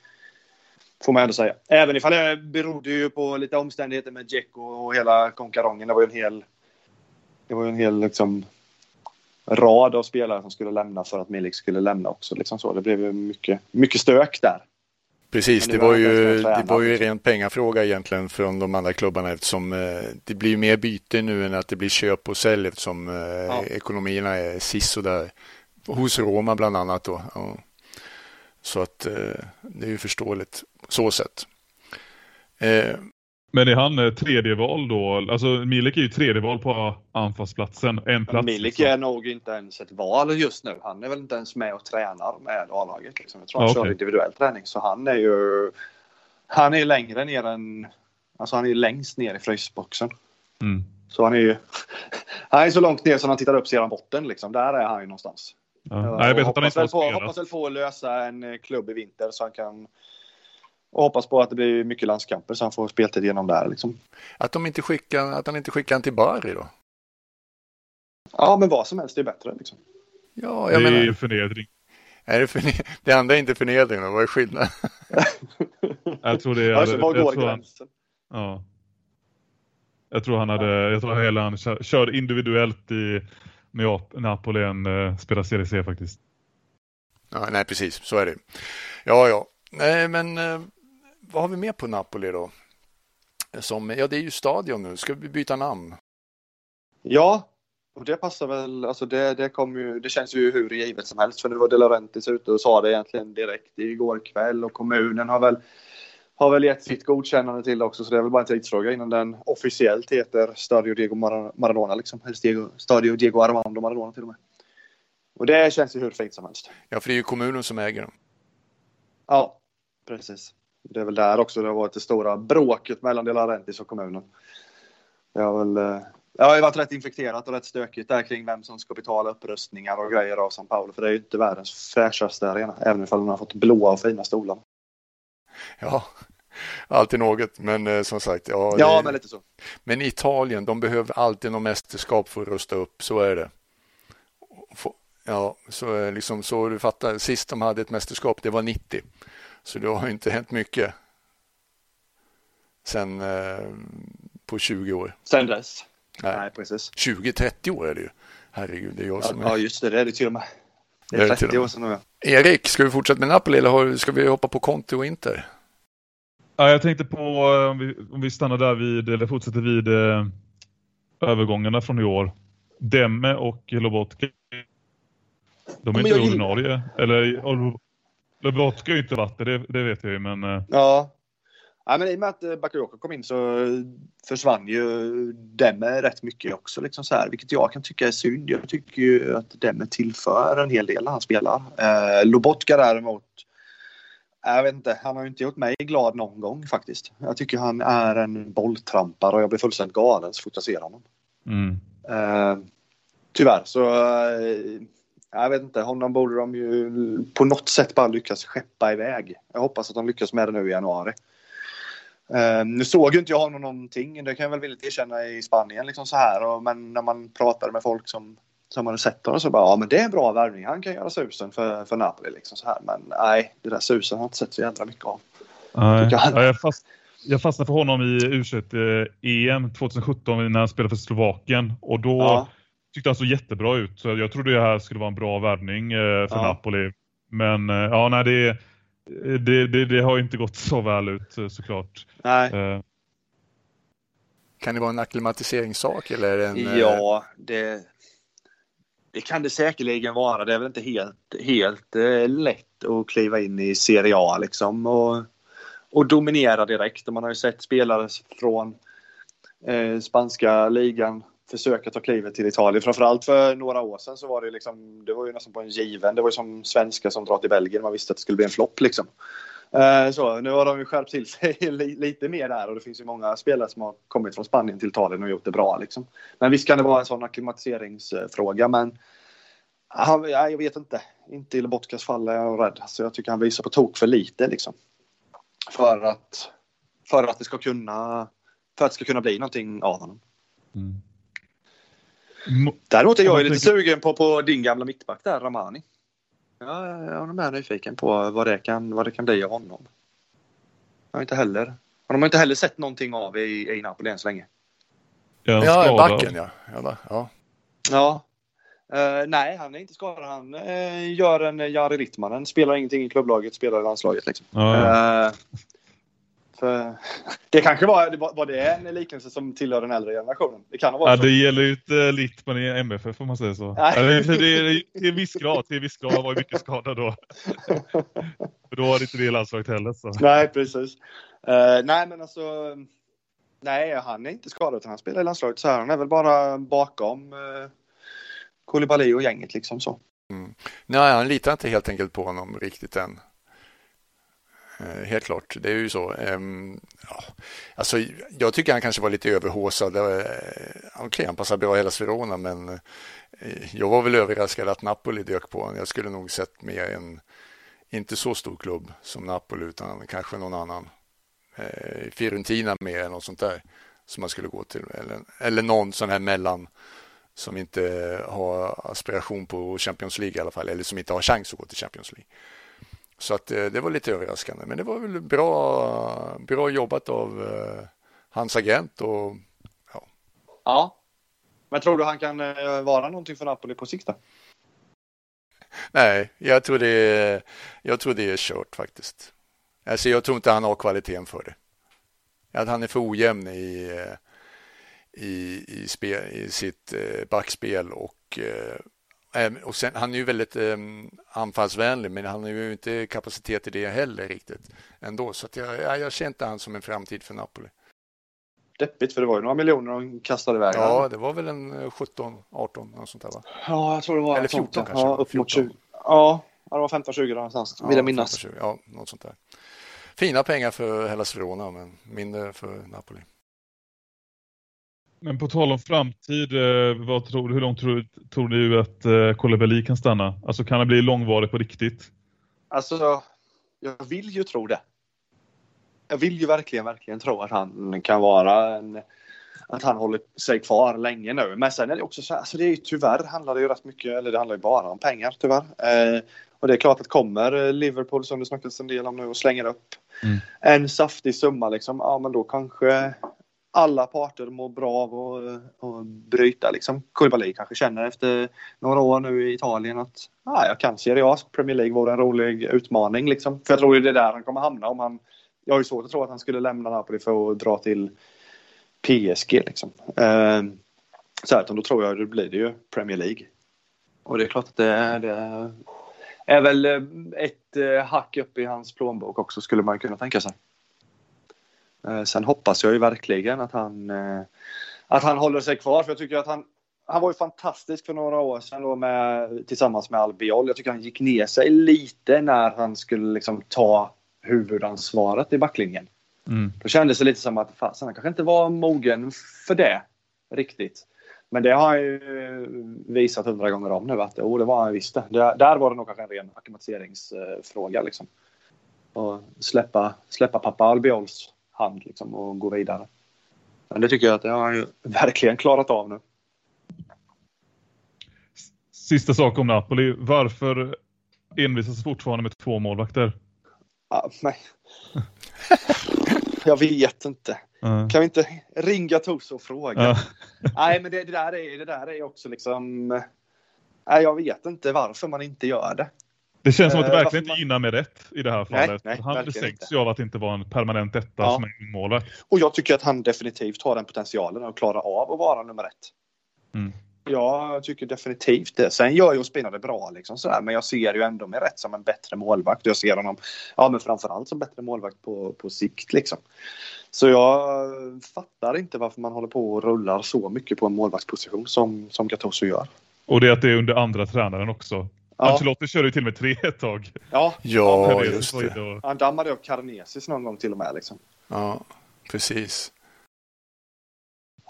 Får man ändå säga. Även ifall det berodde ju på lite omständigheter med Dzeko och hela konkarongen. Det var ju en hel... Det var ju en hel liksom... rad av spelare som skulle lämna för att Milik skulle lämna också. Liksom så. Det blev ju mycket, mycket stök där. Precis, det var, ju, det var ju ren pengafråga egentligen från de andra klubbarna eftersom eh, det blir mer byte nu än att det blir köp och sälj eftersom eh, ja. ekonomierna är sisådär. Hos Roma bland annat då. Ja. Så att eh, det är ju förståeligt så sätt. Men är han eh, tredje val då? Alltså Milik är ju tredje val på anfallsplatsen. En plats. Milik liksom. är nog inte ens ett val just nu. Han är väl inte ens med och tränar med A-laget. Liksom. Jag tror han ah, okay. kör individuell träning. Så han är ju... Han är längre ner än... Alltså han är längst ner i frysboxen. Mm. Så han är ju... Han är så långt ner som han tittar upp ser han botten liksom. Där är han ju någonstans. Ja. Nej, jag vet att han inte spelat. Hoppas väl få lösa en eh, klubb i vinter så han kan och hoppas på att det blir mycket landskamper så han får speltid igenom där. Liksom. Att, de inte skickar, att han inte skickar en till Bari då? Ja, men vad som helst är bättre. Liksom. Ja, jag det menar, är förnedring. Är det, förne det andra är inte förnedring, då? vad är skillnaden? jag tror det är... Alltså, var går gränsen? Ja. Jag tror han hade, jag tror hela han kör, kör individuellt i Napoli än uh, spelar Serie C faktiskt. Ja, nej, precis, så är det. Ja, ja. Nej, men uh, vad har vi mer på Napoli då? Som, ja, det är ju stadion nu. Ska vi byta namn? Ja, och det passar väl. Alltså det, det, kom ju, det känns ju hur givet som helst. För nu var De Laurentiis ute och sa det egentligen direkt igår kväll och kommunen har väl har väl gett sitt godkännande till det också, så det är väl bara en tidsfråga innan den officiellt heter Stadio Diego Maradona, liksom. Eller Stadio Diego Armando Maradona till och med. Och det känns ju hur fint som helst. Ja, för det är ju kommunen som äger den. Ja, precis. Det är väl där också det har varit det stora bråket mellan De Laurentiis och kommunen. Det har väl eh, det har ju varit rätt infekterat och rätt stökigt där kring vem som ska betala upprustningar och grejer av San Paolo. För det är ju inte världens fräschaste arena, även ifall den har fått blåa och fina stolar. Ja, alltid något, men eh, som sagt. Ja, ja men lite så. Men Italien, de behöver alltid något mästerskap för att rusta upp, så är det. Ja, så liksom så du fattar. Sist de hade ett mästerskap, det var 90. Så det har inte hänt mycket sen eh, på 20 år. Sen dess? Nej, Nej precis. 20-30 år är det ju. Herregud, det är jag som ja, är... Ja, just det, det är det till och med. Det är 30 år sedan. Erik, ska vi fortsätta med Napoli eller ska vi hoppa på Conte och Inter? Ja, jag tänkte på eh, om vi, om vi stannar där vid, eller fortsätter vid eh, övergångarna från i år. Demme och Lobotka. De är ja, inte ordinarie. Eller Lobotka har ju inte varit det, det, det vet jag ju. Men, eh... Ja, Ja, men I och med att eh, Bakayoko kom in så försvann ju Demme rätt mycket också. Liksom så här, vilket jag kan tycka är synd. Jag tycker ju att Demme tillför en hel del när han spelar. Eh, Lobotka däremot, jag vet inte, han har ju inte gjort mig glad någon gång faktiskt. Jag tycker han är en bolltrampare och jag blir fullständigt galen så fort jag ser honom. Mm. Eh, tyvärr så, eh, jag vet inte, honom borde de ju på något sätt bara lyckas skeppa iväg. Jag hoppas att de lyckas med det nu i januari. Uh, nu såg ju inte jag honom någonting, det kan jag väl villigt erkänna i Spanien liksom så här. Och, men när man pratade med folk som, som hade sett honom så bara ja men det är en bra värvning, han kan göra susen för, för Napoli liksom så här. Men nej, det där susen har jag inte sett så jävla mycket av. Nej, jag, jag, fast, jag fastnade för honom i U21-EM 2017 när han spelade för Slovakien och då ja. Tyckte han så jättebra ut. Så jag trodde det här skulle vara en bra värvning eh, för ja. Napoli. Men eh, ja, nej det det, det, det, har inte gått så väl ut eh, såklart. Nej. Uh. Kan det vara en akklimatiseringssak eller? En, eh, ja, det, det kan det säkerligen vara. Det är väl inte helt, helt uh, lätt att kliva in i Serie A liksom och, och dominera direkt. Man har ju sett spelare från uh, spanska ligan försöka ta klivet till Italien. Framförallt för några år sedan så var det liksom, det var ju nästan på en given. Det var ju som svenskar som drar till Belgien. Man visste att det skulle bli en flopp liksom. Eh, så nu har de ju skärpt till sig lite mer där och det finns ju många spelare som har kommit från Spanien till Italien och gjort det bra liksom. Men visst kan det vara en sån akklimatiseringsfråga men han, jag vet inte. Inte i Lobotkas fall är jag rädd. Så jag tycker han visar på tok för lite liksom. För att, för att det ska kunna för att det ska kunna bli någonting av honom. Mm. Däremot är jag lite sugen på, på din gamla mittback där, Ramani. Ja, jag är med nyfiken på vad det kan, vad det kan bli av honom. Jag har inte heller, de har inte heller sett någonting av i, i Napoli än så länge. Ja, backen ja. Ja, ja. ja. Uh, nej, han är inte skadad. Han uh, gör en Jari Littmanen. Spelar ingenting i klubblaget, spelar i landslaget. Liksom. Ja, ja. Uh, för, det kanske var, var det en liknelse som tillhör den äldre generationen. Det kan ha varit ja, så. det gäller ju inte Littman i MFF får man säga så. Nej. Eller, det är till en viss grad. Till viss grad han var ju mycket skadad då. För då var det inte det landslaget heller. Så. Nej, precis. Uh, nej, men alltså. Nej, han är inte skadad utan han spelar i landslaget. Så här, han är väl bara bakom uh, Koulibaly och gänget liksom så. Nej, han litar inte helt enkelt på honom riktigt än. Eh, helt klart, det är ju så. Ehm, Ja, alltså, jag tycker han kanske var lite överhåsad. Okej, Okej, han passar bra i hela Sverona, men eh, jag var väl överraskad att Napoli dök på honom. Jag skulle nog sett mer en, inte så stor klubb som Napoli, utan kanske någon annan. Eh, Fiorentina mer än något sånt där som man skulle gå till. Eller, eller någon sån här mellan som inte har aspiration på Champions League i alla fall, eller som inte har chans att gå till Champions League. Så att eh, det var lite överraskande, men det var väl bra, bra jobbat av eh, hans agent och Ja. Men tror du han kan eh, vara någonting för Napoli på sikt då? nej, jag tror det är, jag tror det är kört faktiskt. Alltså jag tror inte han har kvaliteten för det. Att han är för ojämn i, i, i, spel, i sitt backspel och och sen, han är ju väldigt eh, anfallsvänlig men han har ju inte kapacitet i det heller riktigt ändå. Så jag, jag, känner inte han som en framtid för Napoli. Deppigt för det var ju några miljoner de kastade iväg. Ja, det var väl en eh, 17, 18 något sånt där va? ja jag tror det var Eller något sånt, 14 kanske. Ja, upp mot 14. 20. Ja, ja, det var 15-20 någonstans vill jag minnas. 15-20, Ja, något sånt där. Fina pengar för Hellas Verona men mindre för Napoli. Men på tal om framtid, eh, vad tror, hur långt tror, tror du att eh, Koulibaly kan stanna? Alltså kan det bli långvarigt på riktigt? Alltså, jag vill ju tro det. Jag vill ju verkligen, verkligen tro att han kan vara en, att han håller sig kvar länge nu. Men sen är det också så här, alltså det är ju tyvärr handlar det ju rätt mycket, eller det handlar ju bara om pengar tyvärr. Eh, och det är klart att kommer Liverpool som det snackas en del om nu och slänger upp Mm. en saftig summa liksom, ja men då kanske alla parter mår bra av att eh, att bryta liksom. Koulibaly kanske känner efter några år nu i Italien att ah, jag kan Serie A, Premier League vore en rolig utmaning liksom. För jag tror ju det är där han kommer hamna om han jag har ju svårt att tro att han skulle lämna Napoli för att dra till PSG liksom. Eh, så här, utan då tror jag det blir det ju Premier League. Och det är klart att det, det är väl eh, ett eh, hack upp i hans plånbok också skulle man kunna tänka sig. Eh, sen hoppas jag ju verkligen att han, eh, att han håller sig kvar för jag tycker att han han var ju fantastisk för några år sedan då med, tillsammans med Albiol. Jag tycker han gick ner sig lite när han skulle liksom ta huvudansvaret i backlinjen. Mm. Då kändes det lite som att fasen, han kanske inte var mogen för det riktigt. Men det har han ju visat hundra gånger om nu att oh, det var han visst det. Där, där var det nog kanske en ren akklimatiseringsfråga liksom. Och släppa, släppa pappa Albiols hand liksom och gå vidare. Men det tycker jag att det har han ju verkligen klarat av nu. Sista sak om Napoli. Varför envisas fortfarande med två målvakter? Ja, nej. jag vet inte. Uh, Kan vi inte ringa Toso och fråga? ja. Nej, men det, det, där är, det där är också liksom... Nej, jag vet inte varför man inte gör det. Det känns som att det Eh, verkligen inte gynnar med rätt i det här Nej, fallet. nej, han verkligen besänks ju av att inte vara en permanent etta Ja. som är målvakt. Och jag tycker att han definitivt har den potentialen att klara av att vara nummer ett. Mm. Jag tycker definitivt det. Sen gör ju Ospina det bra liksom sådär, men jag ser ju ändå med rätt som en bättre målvakt. Jag ser honom, ja men framförallt som bättre målvakt på, på sikt liksom. Så jag fattar inte varför man håller på och rullar så mycket på en målvaktsposition som, som Gattuso gör. Och det är att det är under andra tränaren också. Ja, Ancelotti körde ju till och med tre ett tag. ja Ja, Perez just det. då- han dammade upp Karnesis någon gång till och med liksom. Ja, precis.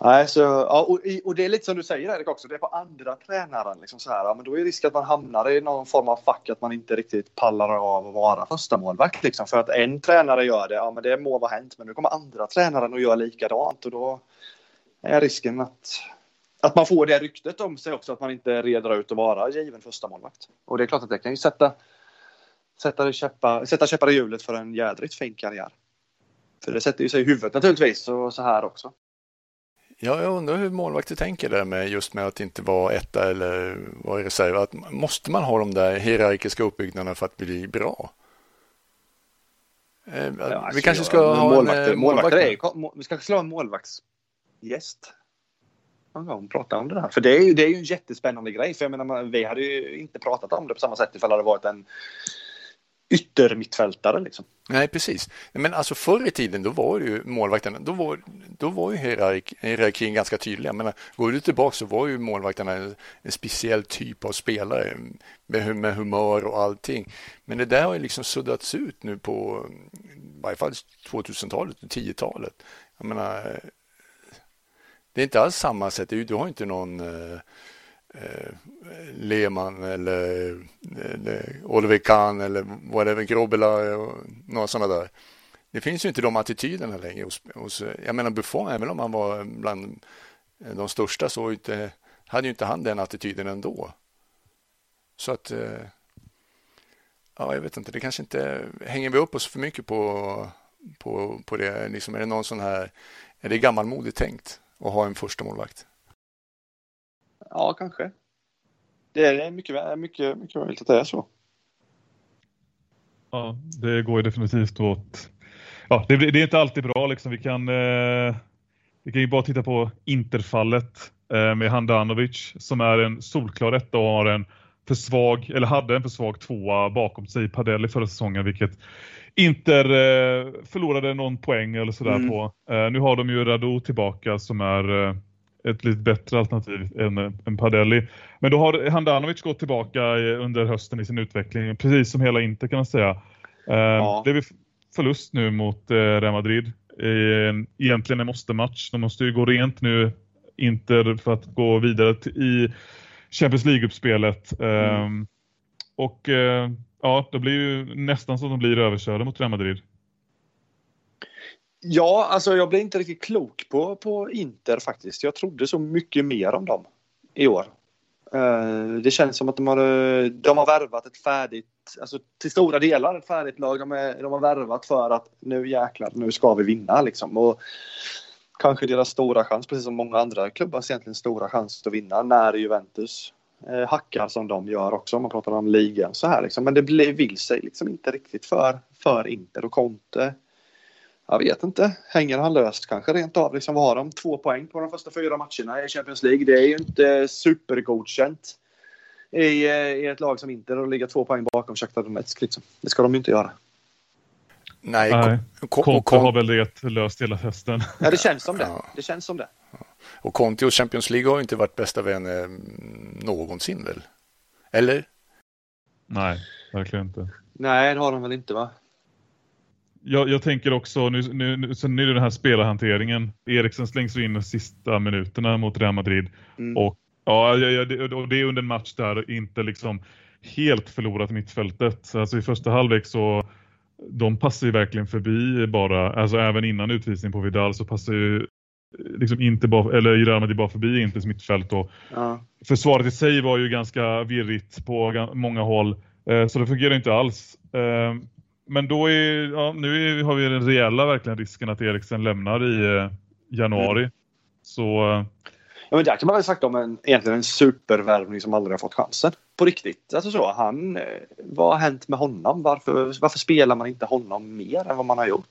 Nej, så, ja, och, och det är lite som du säger Erik också, det är på andra tränaren. Liksom så här, ja, men då är risk att man hamnar i någon form av fack att man inte riktigt pallar av att vara första målvakt liksom. För att en tränare gör det, ja men det må vara hänt, men nu kommer andra tränaren och gör likadant och då är risken att, att man får det ryktet om sig också att man inte reder ut att vara given första målvakt. Och det är klart att det kan ju sätta, sätta, käppa, sätta käppar i hjulet för en jädrigt fin karriär. För det sätter ju sig i huvudet naturligtvis och så här också. Ja, jag undrar hur målvakter tänker där med just med att inte vara etta eller vara reserv. Att måste man ha de där hierarkiska uppbyggnaderna för att bli bra? Eh, ja, alltså, vi kanske ska ja, ha målvakter, en målvakter är, Vi ska slå en målvaktsgäst. Någon gång prata om det där. För det är ju, det är ju en jättespännande grej. För jag menar, vi hade ju inte pratat om det på samma sätt ifall det hade varit en yttermittfältare liksom. Nej, precis. Men alltså förr i tiden då var ju målvakterna, då var, då var ju hierark, hierarkin ganska tydlig. Jag menar, går du tillbaka så var ju målvakterna en, en speciell typ av spelare med, med humör och allting. Men det där har ju liksom suddats ut nu på i varje fall 2000-talet och 10-talet. Jag menar, det är inte alls samma sätt. Du har inte någon eh, eh, Lehmann eller, eller Oliver Kahn eller whatever, Grobela och några sådana där. Det finns ju inte de attityderna längre hos, hos jag menar Buffon, även om han var bland de största så inte, hade ju inte han den attityden ändå. Så att eh, ja, jag vet inte, det kanske inte hänger vi upp oss för mycket på, på, på det. Liksom, är det någon sån här, är det gammalmodigt tänkt att ha en första målvakt? Ja, kanske. Det är mycket, mycket, mycket möjligt att det är så. Ja, det går ju definitivt åt... Ja, det, det är inte alltid bra. Liksom. Vi, kan, eh, vi kan ju bara titta på Interfallet eh, med Handanovic som är en solklar etta och har en för svag, eller hade en för svag tvåa bakom sig i Padelli förra säsongen, vilket Inter eh, förlorade någon poäng eller sådär mm. på. Eh, nu har de ju Radu tillbaka som är eh, ett lite bättre alternativ än, än Padelli. Men då har Handanovic gått tillbaka under hösten i sin utveckling, precis som hela Inter kan man säga. Eh, ja. Det är förlust nu mot eh, Real Madrid. Egentligen en måste-match. De måste ju gå rent nu, Inter, för att gå vidare i Champions League-uppspelet. Mm. Ehm, och eh, ja, det blir ju nästan som de blir överkörda mot Real Madrid. Ja, alltså jag blir inte riktigt klok på, på Inter faktiskt. Jag trodde så mycket mer om dem i år. Eh, det känns som att de har, eh, de har värvat ett färdigt, alltså till stora delar ett färdigt lag. De, är, de har värvat för att nu jäklar, nu ska vi vinna liksom. Och kanske deras stora chans, precis som många andra klubbars egentligen stora chans att vinna när Juventus uh, hackar som de gör också om man pratar om ligan så här liksom. Men det blir, vill sig liksom inte riktigt för, för Inter och Conte jag vet inte. Hänger han löst kanske rent av? Liksom, har de två poäng på de första fyra matcherna i Champions League? Det är ju inte supergodkänt i, eh, i ett lag som inte att ligga två poäng bakom Shakhtar Donetsk. Liksom. Det ska de ju inte göra. Nej, Nej. Conte har väl det löst hela hösten. Ja, det känns som det. Det känns som det. Och Conte och Champions League har inte varit bästa vänner mm, någonsin väl? Eller? Nej, verkligen inte. Nej, det har de väl inte va? jag, jag, tänker också, nu, nu, nu, sen är det den här spelarhanteringen. Eriksen slängs in de sista minuterna mot Real Madrid. Mm. Och, ja, ja, det, och det är under en match där inte liksom helt förlorat mittfältet. Alltså i första halvlek så de passar ju verkligen förbi bara, alltså även innan utvisning på Vidal så passar ju liksom inte bara, eller Real Madrid bara förbi Inters mittfält och ja. försvaret i sig var ju ganska virrigt på många håll. Eh, så det fungerar inte alls. Eh, men då är, ja, nu har vi den reella verkligen risken att Eriksen lämnar i eh, januari. Mm. Så... Ja, men där kan man väl sagt om en, egentligen en supervärvning som aldrig har fått chansen. På riktigt. Alltså så, han, vad har hänt med honom? Varför, varför spelar man inte honom mer än vad man har gjort?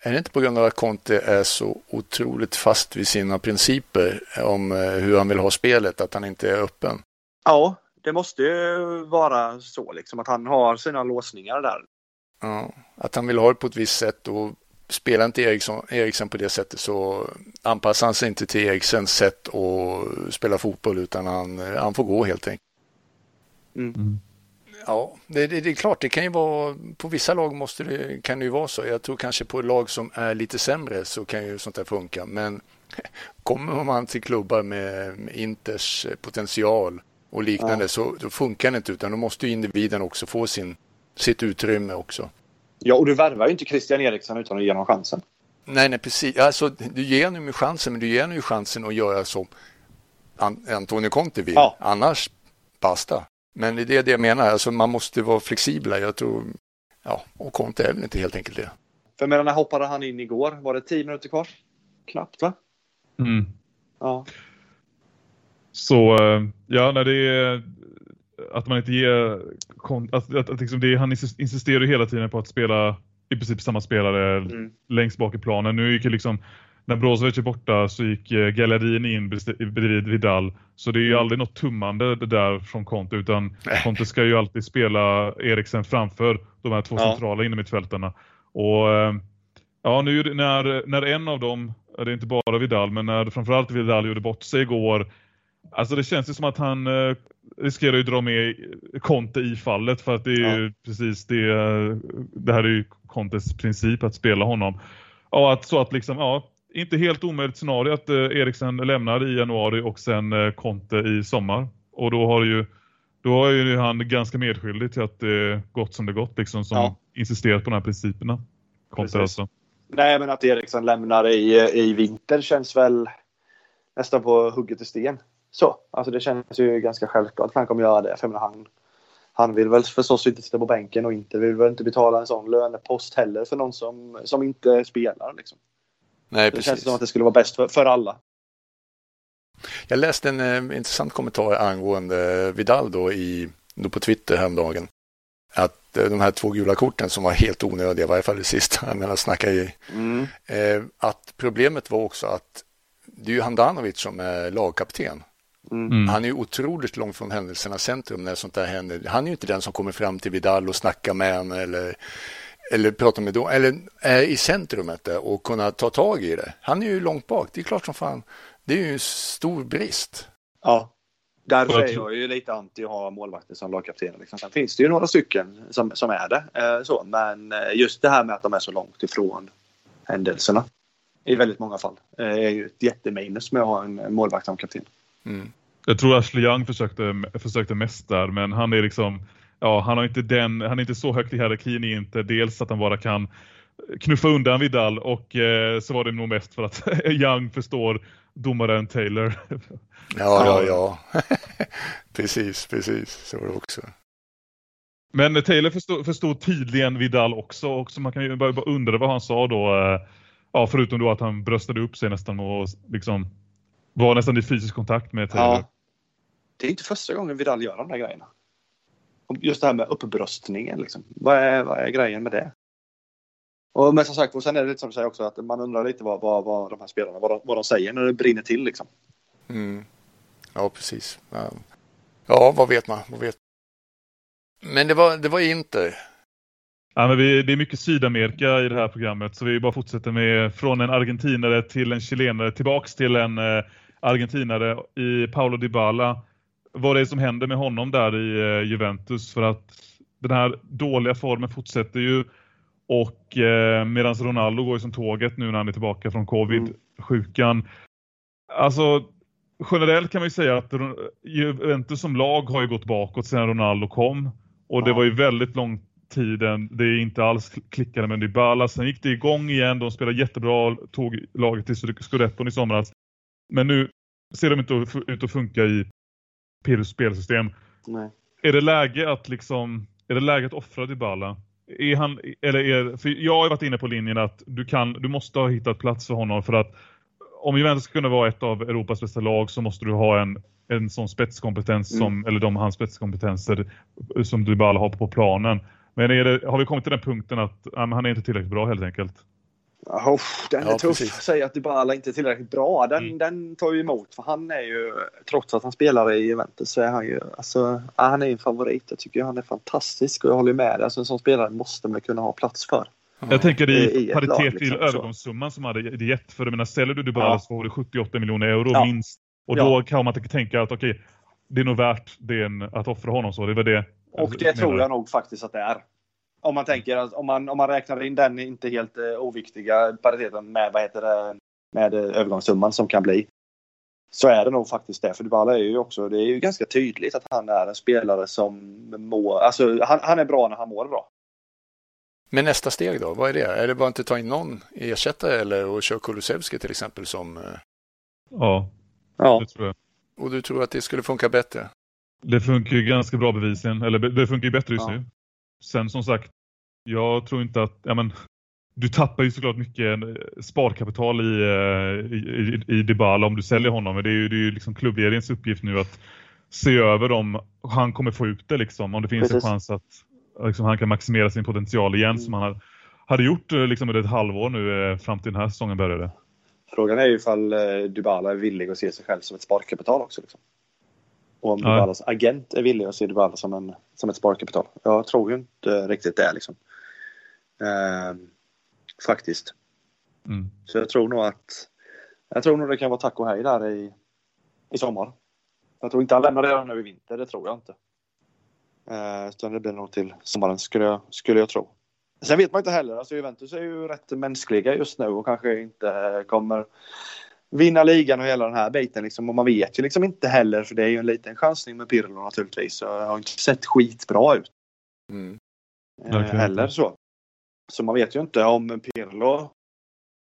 Är det inte på grund av att Conte är så otroligt fast vid sina principer om eh, hur han vill ha spelet, att han inte är öppen? Ja, det måste ju vara så liksom att han har sina låsningar där. Ja, att han vill ha det på ett visst sätt och spelar inte Eriksson, Eriksson på det sättet så anpassar han sig inte till Eriksens sätt att spela fotboll utan han, han får gå helt enkelt. Mm. Ja, det, det, det, är klart, det kan ju vara, på vissa lag måste det, kan det ju vara så. Jag tror kanske på lag som är lite sämre så kan ju sånt där funka. Men kommer man till klubbar med, med Inters potential och liknande ja. så funkar det inte utan då måste individen också få sin sitt utrymme också. Ja, och du värvar ju inte Christian Eriksson utan att ge honom chansen. Nej, nej, precis. Alltså, du ger honom ju chansen, men du ger honom ju chansen att göra som Antonio Conte vill. Ja. Annars, basta. Men det är det jag menar, alltså, man måste vara flexibla. Jag tror, ja, och Conte är väl inte helt enkelt det. För medan när hoppade han in igår? Var det tio minuter kvar? Knappt va? Mm. Ja. Så eh, ja, när det är att man inte ger att, att, att liksom det, han insisterar ju hela tiden på att spela i princip samma spelare mm. längst bak i planen. Nu gick ju liksom när Brozovic är borta så gick eh, Gallerin in bredvid Vidal. Så det är ju mm. aldrig något tummande det där från Conte utan Conte ska ju alltid spela Eriksen framför de här två ja. centrala innermittfältarna. Och eh, ja, nu när, när en av dem, det är inte bara Vidal, men när framförallt Vidal gjorde bort sig igår. Alltså det känns ju som att han eh, riskerar att dra med Conte i fallet för att det är ju precis det, det här är ju Contes princip att spela honom. Ja, att, så att liksom, ja, inte helt omöjligt scenario att eh, Eriksen lämnar i januari och sen eh, Conte i sommar. Och då har ju då har ju han ganska medskyldig till att det gått som det gått liksom som ja. insisterat på de här principerna. Conte alltså. Nej men att Eriksen lämnar i, i vinter känns väl nästan på hugget i sten. Så, alltså det känns ju ganska självklart att han kommer göra det. För menar, han, han vill väl förstås inte sitta på bänken och inte vill väl inte betala en sån lönepost heller för någon som, som inte spelar. Liksom. Nej, det känns som att det skulle vara bäst för, för alla. Jag läste en eh, intressant kommentar angående Vidal då, i, då på Twitter häromdagen. Att eh, de här två gula korten som var helt onödiga, i varje fall det sista, jag menar snacka i. Mm. Eh, att problemet var också att det är ju Handanovic som är lagkapten. Mm. mm. Han är ju otroligt långt från händelsernas centrum när sånt där händer. Han är ju inte den som kommer fram till Vidal och snackar med honom eller eller prata med dem, eller är i centrumet och kunna ta tag i det. Han är ju långt bak, det är klart som fan. Det är ju en stor brist. Ja, därför är jag ju lite anti att ha målvakter som lagkaptener. Liksom. Sen finns det ju några stycken som, som är det. Eh, så. Men eh, just det här med att de är så långt ifrån händelserna i väldigt många fall eh, är ju ett jätteminus med att ha en målvakt som kapten. Mm. Jag tror Ashley Young försökte, försökte mest där, men han är liksom ja, han har inte den, han är inte så högt i hierarkin inte. Dels att han bara kan knuffa undan Vidal och eh, så var det nog mest för att Young förstår domaren Taylor. Ja, ja, ja. precis, precis. Så var det också. Men Taylor förstod, förstod tydligen Vidal också. Och så man kan ju bara, bara undra vad han sa då. Eh, ja, förutom då att han bröstade upp sig nästan och liksom var nästan i fysisk kontakt med Taylor. Ja. Det är inte första gången Vidal gör de där grejerna. Just det här med uppbröstningen. Liksom. Vad, är, vad är grejen med det? Och, men som sagt, och sen är det lite som du säger också att man undrar lite vad, vad, vad de här spelarna vad de, vad de säger när det brinner till. Liksom. Mm. Ja, precis. Ja. ja, vad vet man? Vad vet Men det var, det var inte. Ja, men vi, det är mycket Sydamerika i det här programmet så vi bara fortsätter med från en argentinare till en chilenare tillbaks till en eh, argentinare i Paulo Dybala vad det är som händer med honom där i eh, Juventus för att den här dåliga formen fortsätter ju och eh, medan Ronaldo går som tåget nu när han är tillbaka från covid-sjukan. Mm. Alltså generellt kan man ju säga att Juventus som lag har ju gått bakåt sedan Ronaldo kom och det var ju väldigt lång tiden det inte alls klickade med Dybala. Sen gick det igång igen, de spelade jättebra, tog laget till Scudetton i somras. Men nu ser de inte ut att funka i Pirus spelsystem. Nej. Är det läge att liksom är det läge att offra Dybala? Är han, eller är, för jag har varit inne på linjen att du, kan, du måste ha hittat plats för honom för att om Juventus ska kunna vara ett av Europas bästa lag så måste du ha en, en sån spetskompetens mm. som, eller de hans spetskompetenser som Dybala har på planen. Men det, har vi kommit till den punkten att ja, han är inte tillräckligt bra helt enkelt? Oh, den är ja, tuff. Precis. Säga att Dybala inte är tillräckligt bra. Den, mm. den tar ju emot. För han är ju, trots att han spelar i Juventus, så är han ju, alltså, han är en favorit. Jag tycker han är fantastisk och jag håller med dig. Alltså, en sån spelare måste man kunna ha plats för. Jag tänker i, I paritet lag, liksom, till övergångssumman som hade gett. För menar, säljer du Dybala ja. så får du 78 miljoner euro ja. minst. Och då kan man tänka att okej, okay, det är nog värt det att offra honom så. Det var det. Och det tror jag nog faktiskt att det är. Om man tänker att om man, om man räknar in den inte helt eh, oviktiga pariteten med vad heter det, med eh, övergångssumman som kan bli. Så är det nog faktiskt det. För Dybala är ju också, det är ju ganska tydligt att han är en spelare som mår, alltså han, han är bra när han mår bra. Men nästa steg då, vad är det? Är det bara att inte ta in någon ersättare eller och köra Kulusevski till exempel som... Eh, ja, ja. det tror jag. Och du tror att det skulle funka bättre? Det funkar ju ganska bra bevisligen, eller det funkar ju bättre just ja. nu. Sen som sagt, jag tror inte att, ja men, du tappar ju såklart mycket sparkapital i, i, i, i Dybala om du säljer honom. Men det är ju, det är ju liksom klubbledningens uppgift nu att se över om han kommer få ut det liksom. Om det finns Precis. en chans att liksom, han kan maximera sin potential igen mm. som han hade gjort liksom, under ett halvår nu fram till den här säsongen började. Frågan är ju ifall Dybala är villig att se sig själv som ett sparkapital också. Liksom. Och om ja. agent är villig att se Dybala som, en, som ett sparkapital. Jag tror ju inte riktigt det liksom. Eh, faktiskt. Mm. Så jag tror nog att jag tror nog det kan vara tack och hej där i, i sommar. Jag tror inte han lämnar redan nu i vinter, det tror jag inte. Eh, utan det blir nog till sommaren skulle jag, skulle jag tro. Sen vet man inte heller, alltså Juventus är ju rätt mänskliga just nu och kanske inte kommer vinna ligan och hela den här biten. Liksom. Och man vet ju liksom inte heller, för det är ju en liten chansning med Pirlo naturligtvis. Så det har inte sett skitbra ut. Mm. Eh, heller så. Så man vet ju inte om Pirlo,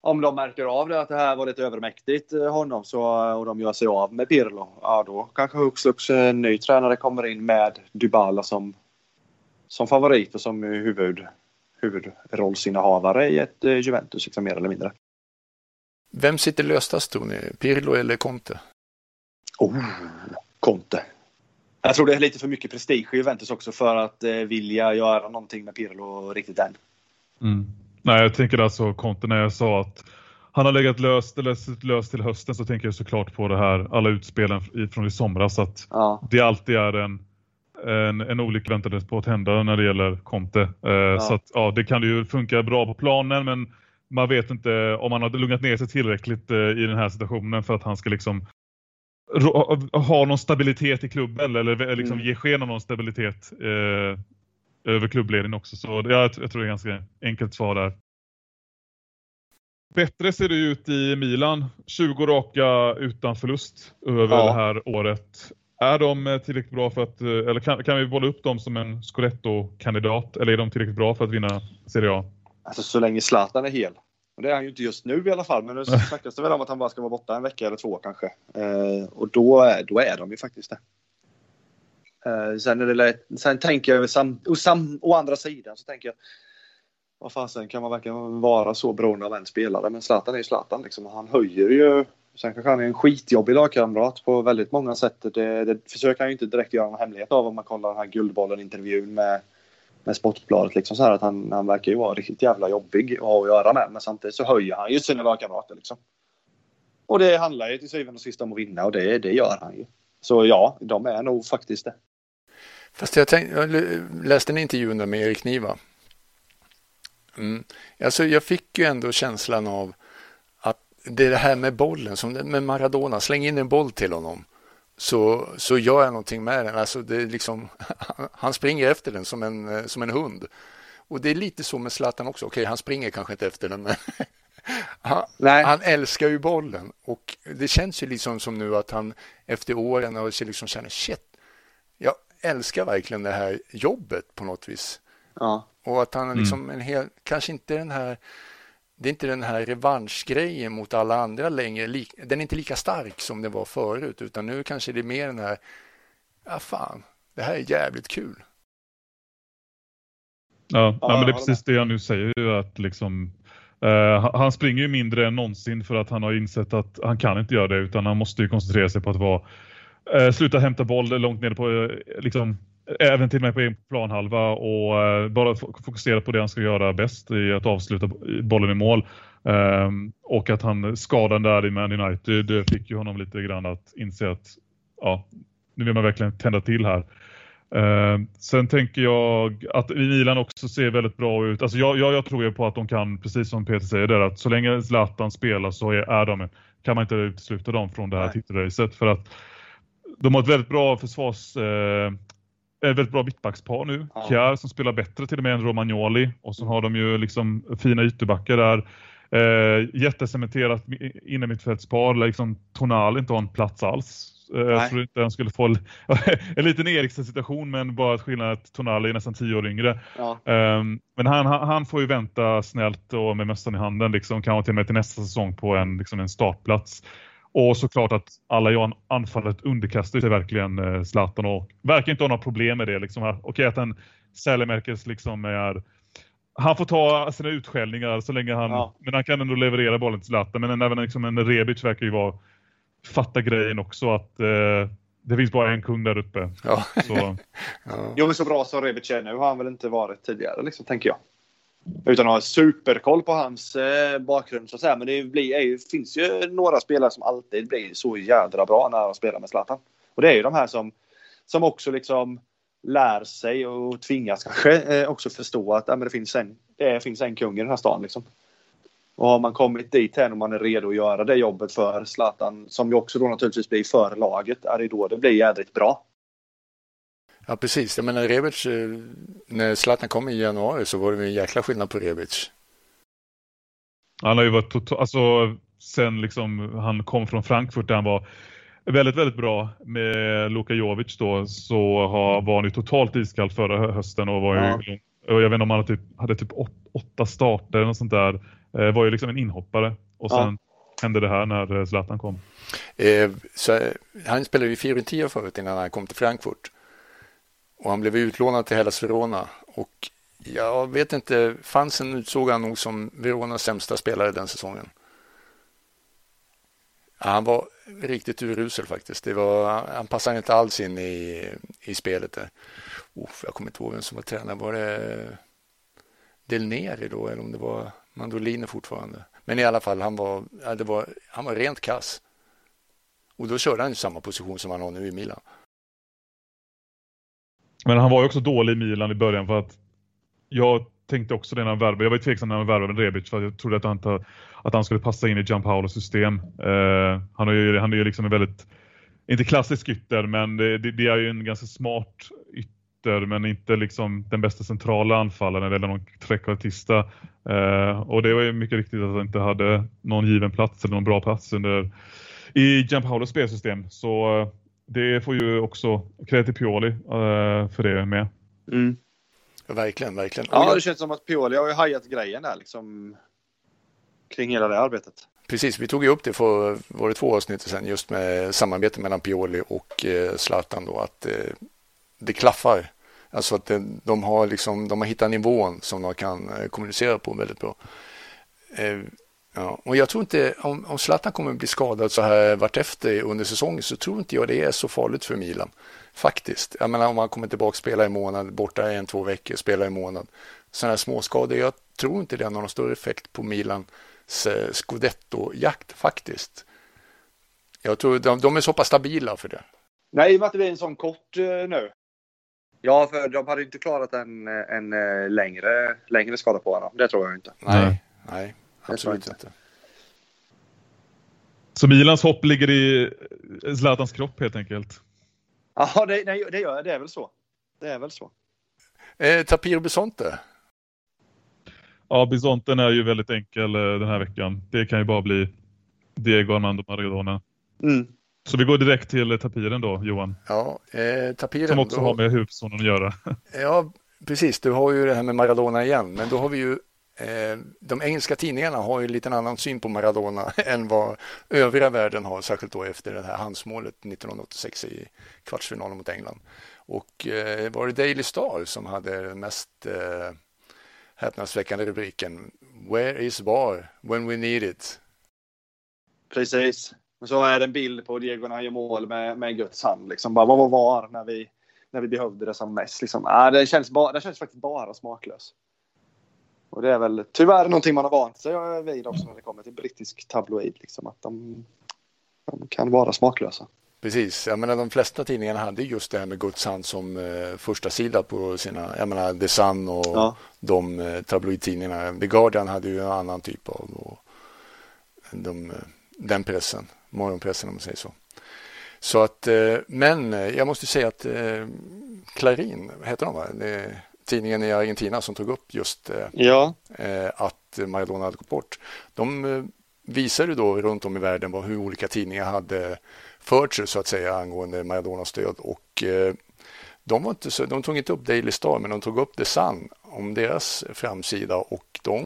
om de märker av det att det här var lite övermäktigt eh, honom så, och de gör sig av med Pirlo. Ja då kanske hux flux en ny tränare kommer in med Dybala som, som favorit och som huvud, huvudrollsinnehavare i ett eh, Juventus liksom, mer eller mindre. Vem sitter löstast tror ni? Pirlo eller Conte? Oh, Conte. Jag tror det är lite för mycket prestige i Juventus också för att eh, vilja göra någonting med Pirlo riktigt än. Mm. Nej, jag tänker alltså Conte när jag sa att han har legat löst, löst, löst till hösten så tänker jag såklart på det här, alla utspelen från i somras att ja. det alltid är en, en, en olycka väntades på att hända när det gäller Conte. Eh, ja. Så att ja, det kan ju funka bra på planen men man vet inte om han har lugnat ner sig tillräckligt eh, i den här situationen för att han ska liksom ha någon stabilitet i klubben eller liksom mm. ge sken av någon stabilitet eh, över klubbledningen också. Så jag, jag tror det är ganska enkelt svar där. Bättre ser det ut i Milan. 20 raka utan förlust över ja. det här året. Är de eh, tillräckligt bra för att, eh, eller kan, kan vi bolla upp dem som en Scudetto-kandidat? Eller är de tillräckligt bra för att vinna Serie A? Alltså så länge Zlatan är hel. Och det är han ju inte just nu i alla fall, men nu snackas det väl om att han bara ska vara borta en vecka eller två kanske. Eh, och då, är, då är de ju faktiskt det. Eh, sen, är det lätt, sen tänker jag, sam, och sam, å andra sidan så tänker jag, vad fasen kan man verkligen vara så beroende av en spelare? Men Zlatan är ju Zlatan liksom. Han höjer ju, sen kanske han är en skitjobbig lagkamrat på väldigt många sätt. Det, det försöker han ju inte direkt göra någon hemlighet av om man kollar den här Guldbollen-intervjun med med Sportbladet. Liksom så här att han, han verkar ju vara riktigt jävla jobbig att ha att göra med. Men samtidigt så höjer han ju sina lagkamrater. Liksom. Och det handlar ju till syvende och sist om att vinna och det, det gör han ju. Så ja, de är nog faktiskt det. Fast jag, tänkte, jag läste en intervju med Erik Niva. Mm. Alltså jag fick ju ändå känslan av att det är det här med bollen, som med Maradona, släng in en boll till honom så, så gör jag någonting med den. Alltså det är liksom, han springer efter den som en, som en hund. Och det är lite så med Zlatan också. Okej, han springer kanske inte efter den, men han, han, älskar ju bollen. Och det känns ju liksom som nu att han efter åren och liksom känner shit, jag älskar verkligen det här jobbet på något vis. Ja. Och att han liksom mm. en hel, kanske inte den här det är inte den här revanschgrejen mot alla andra längre. Den är inte lika stark som det var förut, utan nu kanske det är mer den här, ja fan, det här är jävligt kul. Ja, ja men det är precis det jag nu säger, att liksom Uh, han springer ju mindre än någonsin för att han har insett att han kan inte göra det utan han måste ju koncentrera sig på att vara uh, sluta hämta boll långt ner på uh, liksom även till med på en planhalva och uh, bara fokusera på det han ska göra bäst i att avsluta bollen i mål. Um, och att han skadan där i Man United fick ju honom lite grann att inse att ja, nu vill man verkligen tända till här. Uh, sen tänker jag att Milan också ser väldigt bra ut. Alltså jag, jag, jag, tror ju på att de kan, precis som Peter säger där, att så länge Zlatan spelar så är, är de, kan man inte utesluta dem från det här titelracet. För att de har ett väldigt bra försvars... Uh, ett väldigt bra mittbackspar nu. Ja. Kjär som spelar bättre till och med än Romagnoli. Och så har de ju liksom fina ytterbackar där. Eh, jättecementerat innermittfältspar. Liksom Tonal inte har en plats alls. Eh, jag tror inte han skulle få en liten Eriksen-situation men bara skillnaden att Tonali är nästan tio år yngre. Ja. Um, men han, han, får ju vänta snällt och med mössan i handen liksom, kanske till och med till nästa säsong på en, liksom en startplats. Och såklart att alla i anfallet underkastar sig verkligen eh, Zlatan och verkar inte ha några problem med det. Liksom. Okej att en Sälemerkes liksom är han får ta sina utskällningar så länge han, ja. men han kan ändå leverera bollen till Zlatan. Men även liksom en Rebic verkar ju vara, fatta grejen också att eh, det finns bara en kung där uppe. Ja. Så. ja. Jo, men så bra som Rebic är nu har han väl inte varit tidigare, liksom, tänker jag. Utan att ha superkoll på hans eh, bakgrund så att säga. Men det blir, är, finns ju några spelare som alltid blir så jädra bra när de spelar med Zlatan. Och det är ju de här som, som också liksom lär sig och tvingas kanske eh, också förstå att ja, men det, finns en, det finns en kung i den här stan. Liksom. Och har man kommit dit här och man är redo att göra det jobbet för Zlatan, som ju också då naturligtvis blir för laget, är det då det blir jädrigt bra. Ja, precis. Jag menar Rebic, eh, när Zlatan kom i januari så var det en jäkla skillnad på Rebic. Han har ju varit totalt, alltså sen liksom han kom från Frankfurt där han var väldigt, väldigt bra med Luka Jovic då så har, var han ju totalt iskall förra hösten och var ja. ju, och jag vet inte om han hade typ, hade typ åtta starter eller sånt där. Eh, var ju liksom en inhoppare och sen ja. hände det här när Zlatan kom. Eh, så, han spelade ju Fiorentina förut innan han kom till Frankfurt. Och han blev utlånad till Hellas Verona och jag vet inte, fansen utsåg han nog som Veronas sämsta spelare den säsongen. Ja, han var riktigt urusel faktiskt. Det var, han passade inte alls in i, i spelet. Där. Jag kommer inte ihåg vem som var tränare. Var det Del Neri då eller om det var Mandolino fortfarande? Men i alla fall, han var, ja, det var, han var rent kass. Och då körde han i samma position som han har nu i Milan. Men han var ju också dålig i Milan i början för att jag tänkte också det när han värvade. Jag var tveksam när han värvade Rebic för jag trodde att han, att han skulle passa in i Gianpaolos system. Uh, han, är ju, han är ju liksom en väldigt, inte klassisk ytter, men det, det, det, är ju en ganska smart ytter, men inte liksom den bästa centrala anfallaren eller någon trekvartista. Uh, eh, och det var ju mycket riktigt att han inte hade någon given plats eller någon bra plats under i Gianpaolos spelsystem. Så det får ju också cred till Pioli för det med. Mm. Verkligen, verkligen. Ja, det känns som att Pioli har ju hajat grejen där liksom kring hela det arbetet. Precis, vi tog ju upp det för var det två avsnitt sedan just med samarbete mellan Pioli och eh, Zlatan då att eh, det klaffar. Alltså att det, de har liksom, de har hittat nivån som de kan eh, kommunicera på väldigt bra. Eh, ja. Och jag tror inte, om, om Zlatan kommer bli skadad så här vartefter under säsongen så tror inte jag det är så farligt för Milan. Faktiskt. Jag menar om han kommer tillbaka och spelar i månad, borta en, två veckor, spelar i månad. Sådana här småskador, jag tror inte det har någon större effekt på Milans eh, scudetto-jakt faktiskt. Jag tror de, de är så pass stabila för det. Nej, i och med att det blir en sån kort uh, nu. Ja, för de hade inte klarat en, en uh, längre, längre skada på honom. Det tror jag inte. Nej, nej, absolut inte. Så Milans hopp ligger i Zlatans kropp helt enkelt? Ja, det, nej, det gör Det är väl så. Det är väl så. Eh, Tapiro Bisonte? Ja, Bisonten är ju väldigt enkel eh, den här veckan. Det kan ju bara bli Diego Armando Maradona. Mm. Så vi går direkt till eh, tapiren då, Johan. Ja, eh, tapiren Som också då... har med huvudpersonen att göra. ja, precis. Du har ju det här med Maradona igen. Men då har vi ju Eh, de engelska tidningarna har ju lite annan syn på Maradona än vad övriga världen har, särskilt då efter det här handsmålet 1986 i kvartsfinalen mot England. Och eh, var det Daily Star som hade den mest eh, häpnadsväckande rubriken Where is VAR when we need it? Precis. Och så är det en bild på Diego när han gör mål med, med Guds hand. Liksom. Bara, vad var VAR när vi, när vi behövde det som mest? Liksom. Ah, det, känns ba, det känns faktiskt bara smaklöst. Och det är väl tyvärr någonting man har vant sig vid också när det kommer till brittisk tabloid. Liksom, att de, de kan vara smaklösa. Precis, jag menar de flesta tidningarna hade just det här med Guds hand som eh, första sida på sina, jag menar The Sun och ja. de eh, tabloidtidningarna. The Guardian hade ju en annan typ av och, de, eh, den pressen, morgonpressen om man säger så. Så att, eh, men jag måste säga att eh, Clarin, heter de va? Det, tidningen i Argentina som tog upp just eh, ja. Eh, att Maradona hade gått bort. De eh, visade då runt om i världen hur olika tidningar hade fört sig så att säga angående Maradonas död och de, var inte så, de tog inte upp Daily Star men de tog upp The Sun om deras framsida och de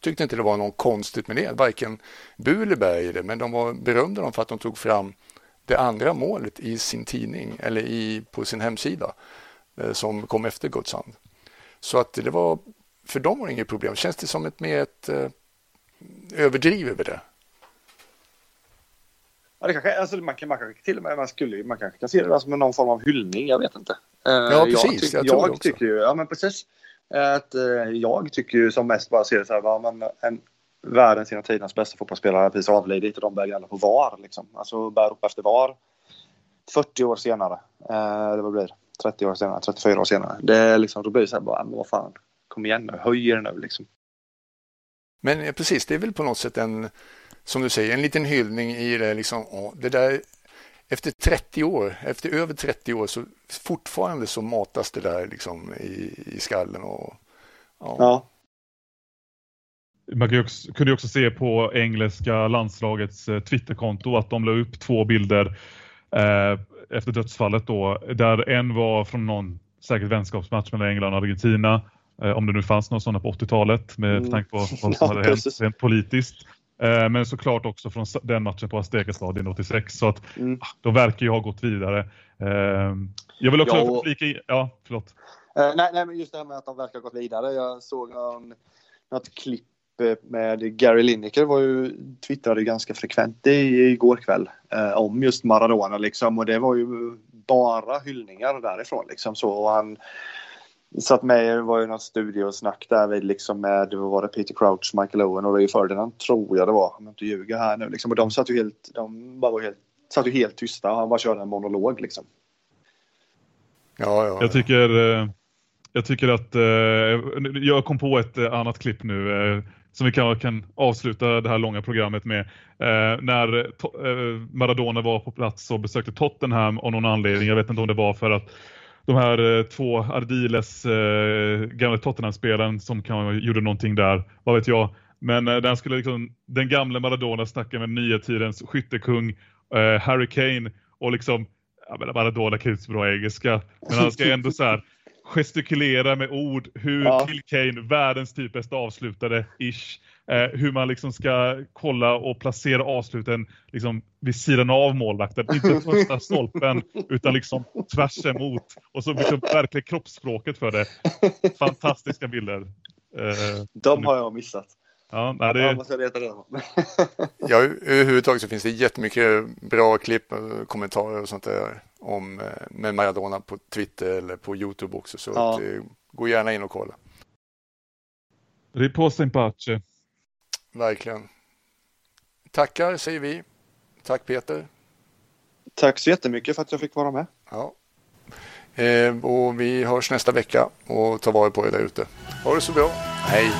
tyckte inte det var något konstigt med det, varken bu eller bä i det, men de var berömda dem för att de tog fram det andra målet i sin tidning eller i, på sin hemsida som kom efter Guds hand. Så att det var för dem var det inget problem. Känns det som ett mer ett eh, överdriv över det? Ja, det kanske, alltså, man, kan, man kanske till och med man skulle, man kanske kan se det som någon form av hyllning. Jag vet inte. Eh, ja, precis. Jag, tyck, jag, jag tycker ju, ja men precis. Att, eh, jag tycker ju som mest bara ser det så här, ja, men en, världens genom tidernas bästa fotbollsspelare precis avlidit och de börjar gnälla på VAR. Liksom. Alltså börjar ropa efter VAR. 40 år senare. Eh, det vad blir 30 år senare, 34 år senare. Det är liksom, då blir det så här bara, vad fan, kom igen nu, höj er nu liksom. Men precis, det är väl på något sätt en, som du säger, en liten hyllning i det liksom, åh, det där efter 30 år, efter över 30 år så fortfarande så matas det där liksom i, i skallen och ja. ja. Man kunde ju också se på engelska landslagets eh, Twitterkonto att de la upp två bilder eh, efter dödsfallet då, där en var från någon säkert vänskapsmatch mellan England och Argentina. Eh, om det nu fanns någon sådana på 80-talet med mm. tanke på vad som ja, hade hänt rent politiskt. Eh, men såklart också från den matchen på Azteca-stadion 86. Så att mm. Ah, de verkar ju ha gått vidare. Eh, jag vill också ja, och... flika i... Ja, förlåt. Nej, nej, men just det här med att de verkar ha gått vidare. Jag såg en, något klipp med Gary Lineker var ju twittrade ganska frekvent i, igår kväll eh, om just Maradona liksom och det var ju bara hyllningar därifrån liksom så och han satt med, det var ju något studiosnack där vid liksom med, vad var det, Peter Crouch, Michael Owen och Ray Ferdinand tror jag det var, om jag inte ljuger här nu liksom och de satt ju helt, de bara var helt, satt ju helt tysta, han bara körde en monolog liksom. Ja, ja. Jag tycker eh, jag tycker att eh, jag kom på ett annat klipp nu som vi kan, kan avsluta det här långa programmet med. Eh, när eh, Maradona var på plats och besökte Tottenham av någon anledning. Jag vet inte om det var för att de här eh, två Ardiles eh, gamla Tottenham-spelaren som kan, gjorde någonting där, vad vet jag. Men eh, den, skulle liksom, den gamla Maradona snacka med nya tidens skyttekung eh, Harry Kane och liksom, jag menar Maradona kan ju inte så bra engelska, men han ska ändå så här gestikulera med ord hur ja. Bill Kane, världens typ bästa avslutare, ish, eh, hur man liksom ska kolla och placera avsluten liksom vid sidan av målvakten. Inte första stolpen utan liksom tvärs emot. Och så liksom verkligen kroppsspråket för det. Fantastiska bilder. Eh, De har jag missat. Ja, nej, det... Jag måste leta ja, överhuvudtaget så finns det jättemycket bra klipp, kommentarer och sånt där om, eh, med Maradona på Twitter eller på Youtube också. Så ja. att, eh, gå gärna in och kolla. Riposta in pace. Verkligen. Tackar säger vi. Tack Peter. Tack så jättemycket för att jag fick vara med. Ja. Eh, och vi hörs nästa vecka och ta vara på er där ute. Ha det så bra. Hej.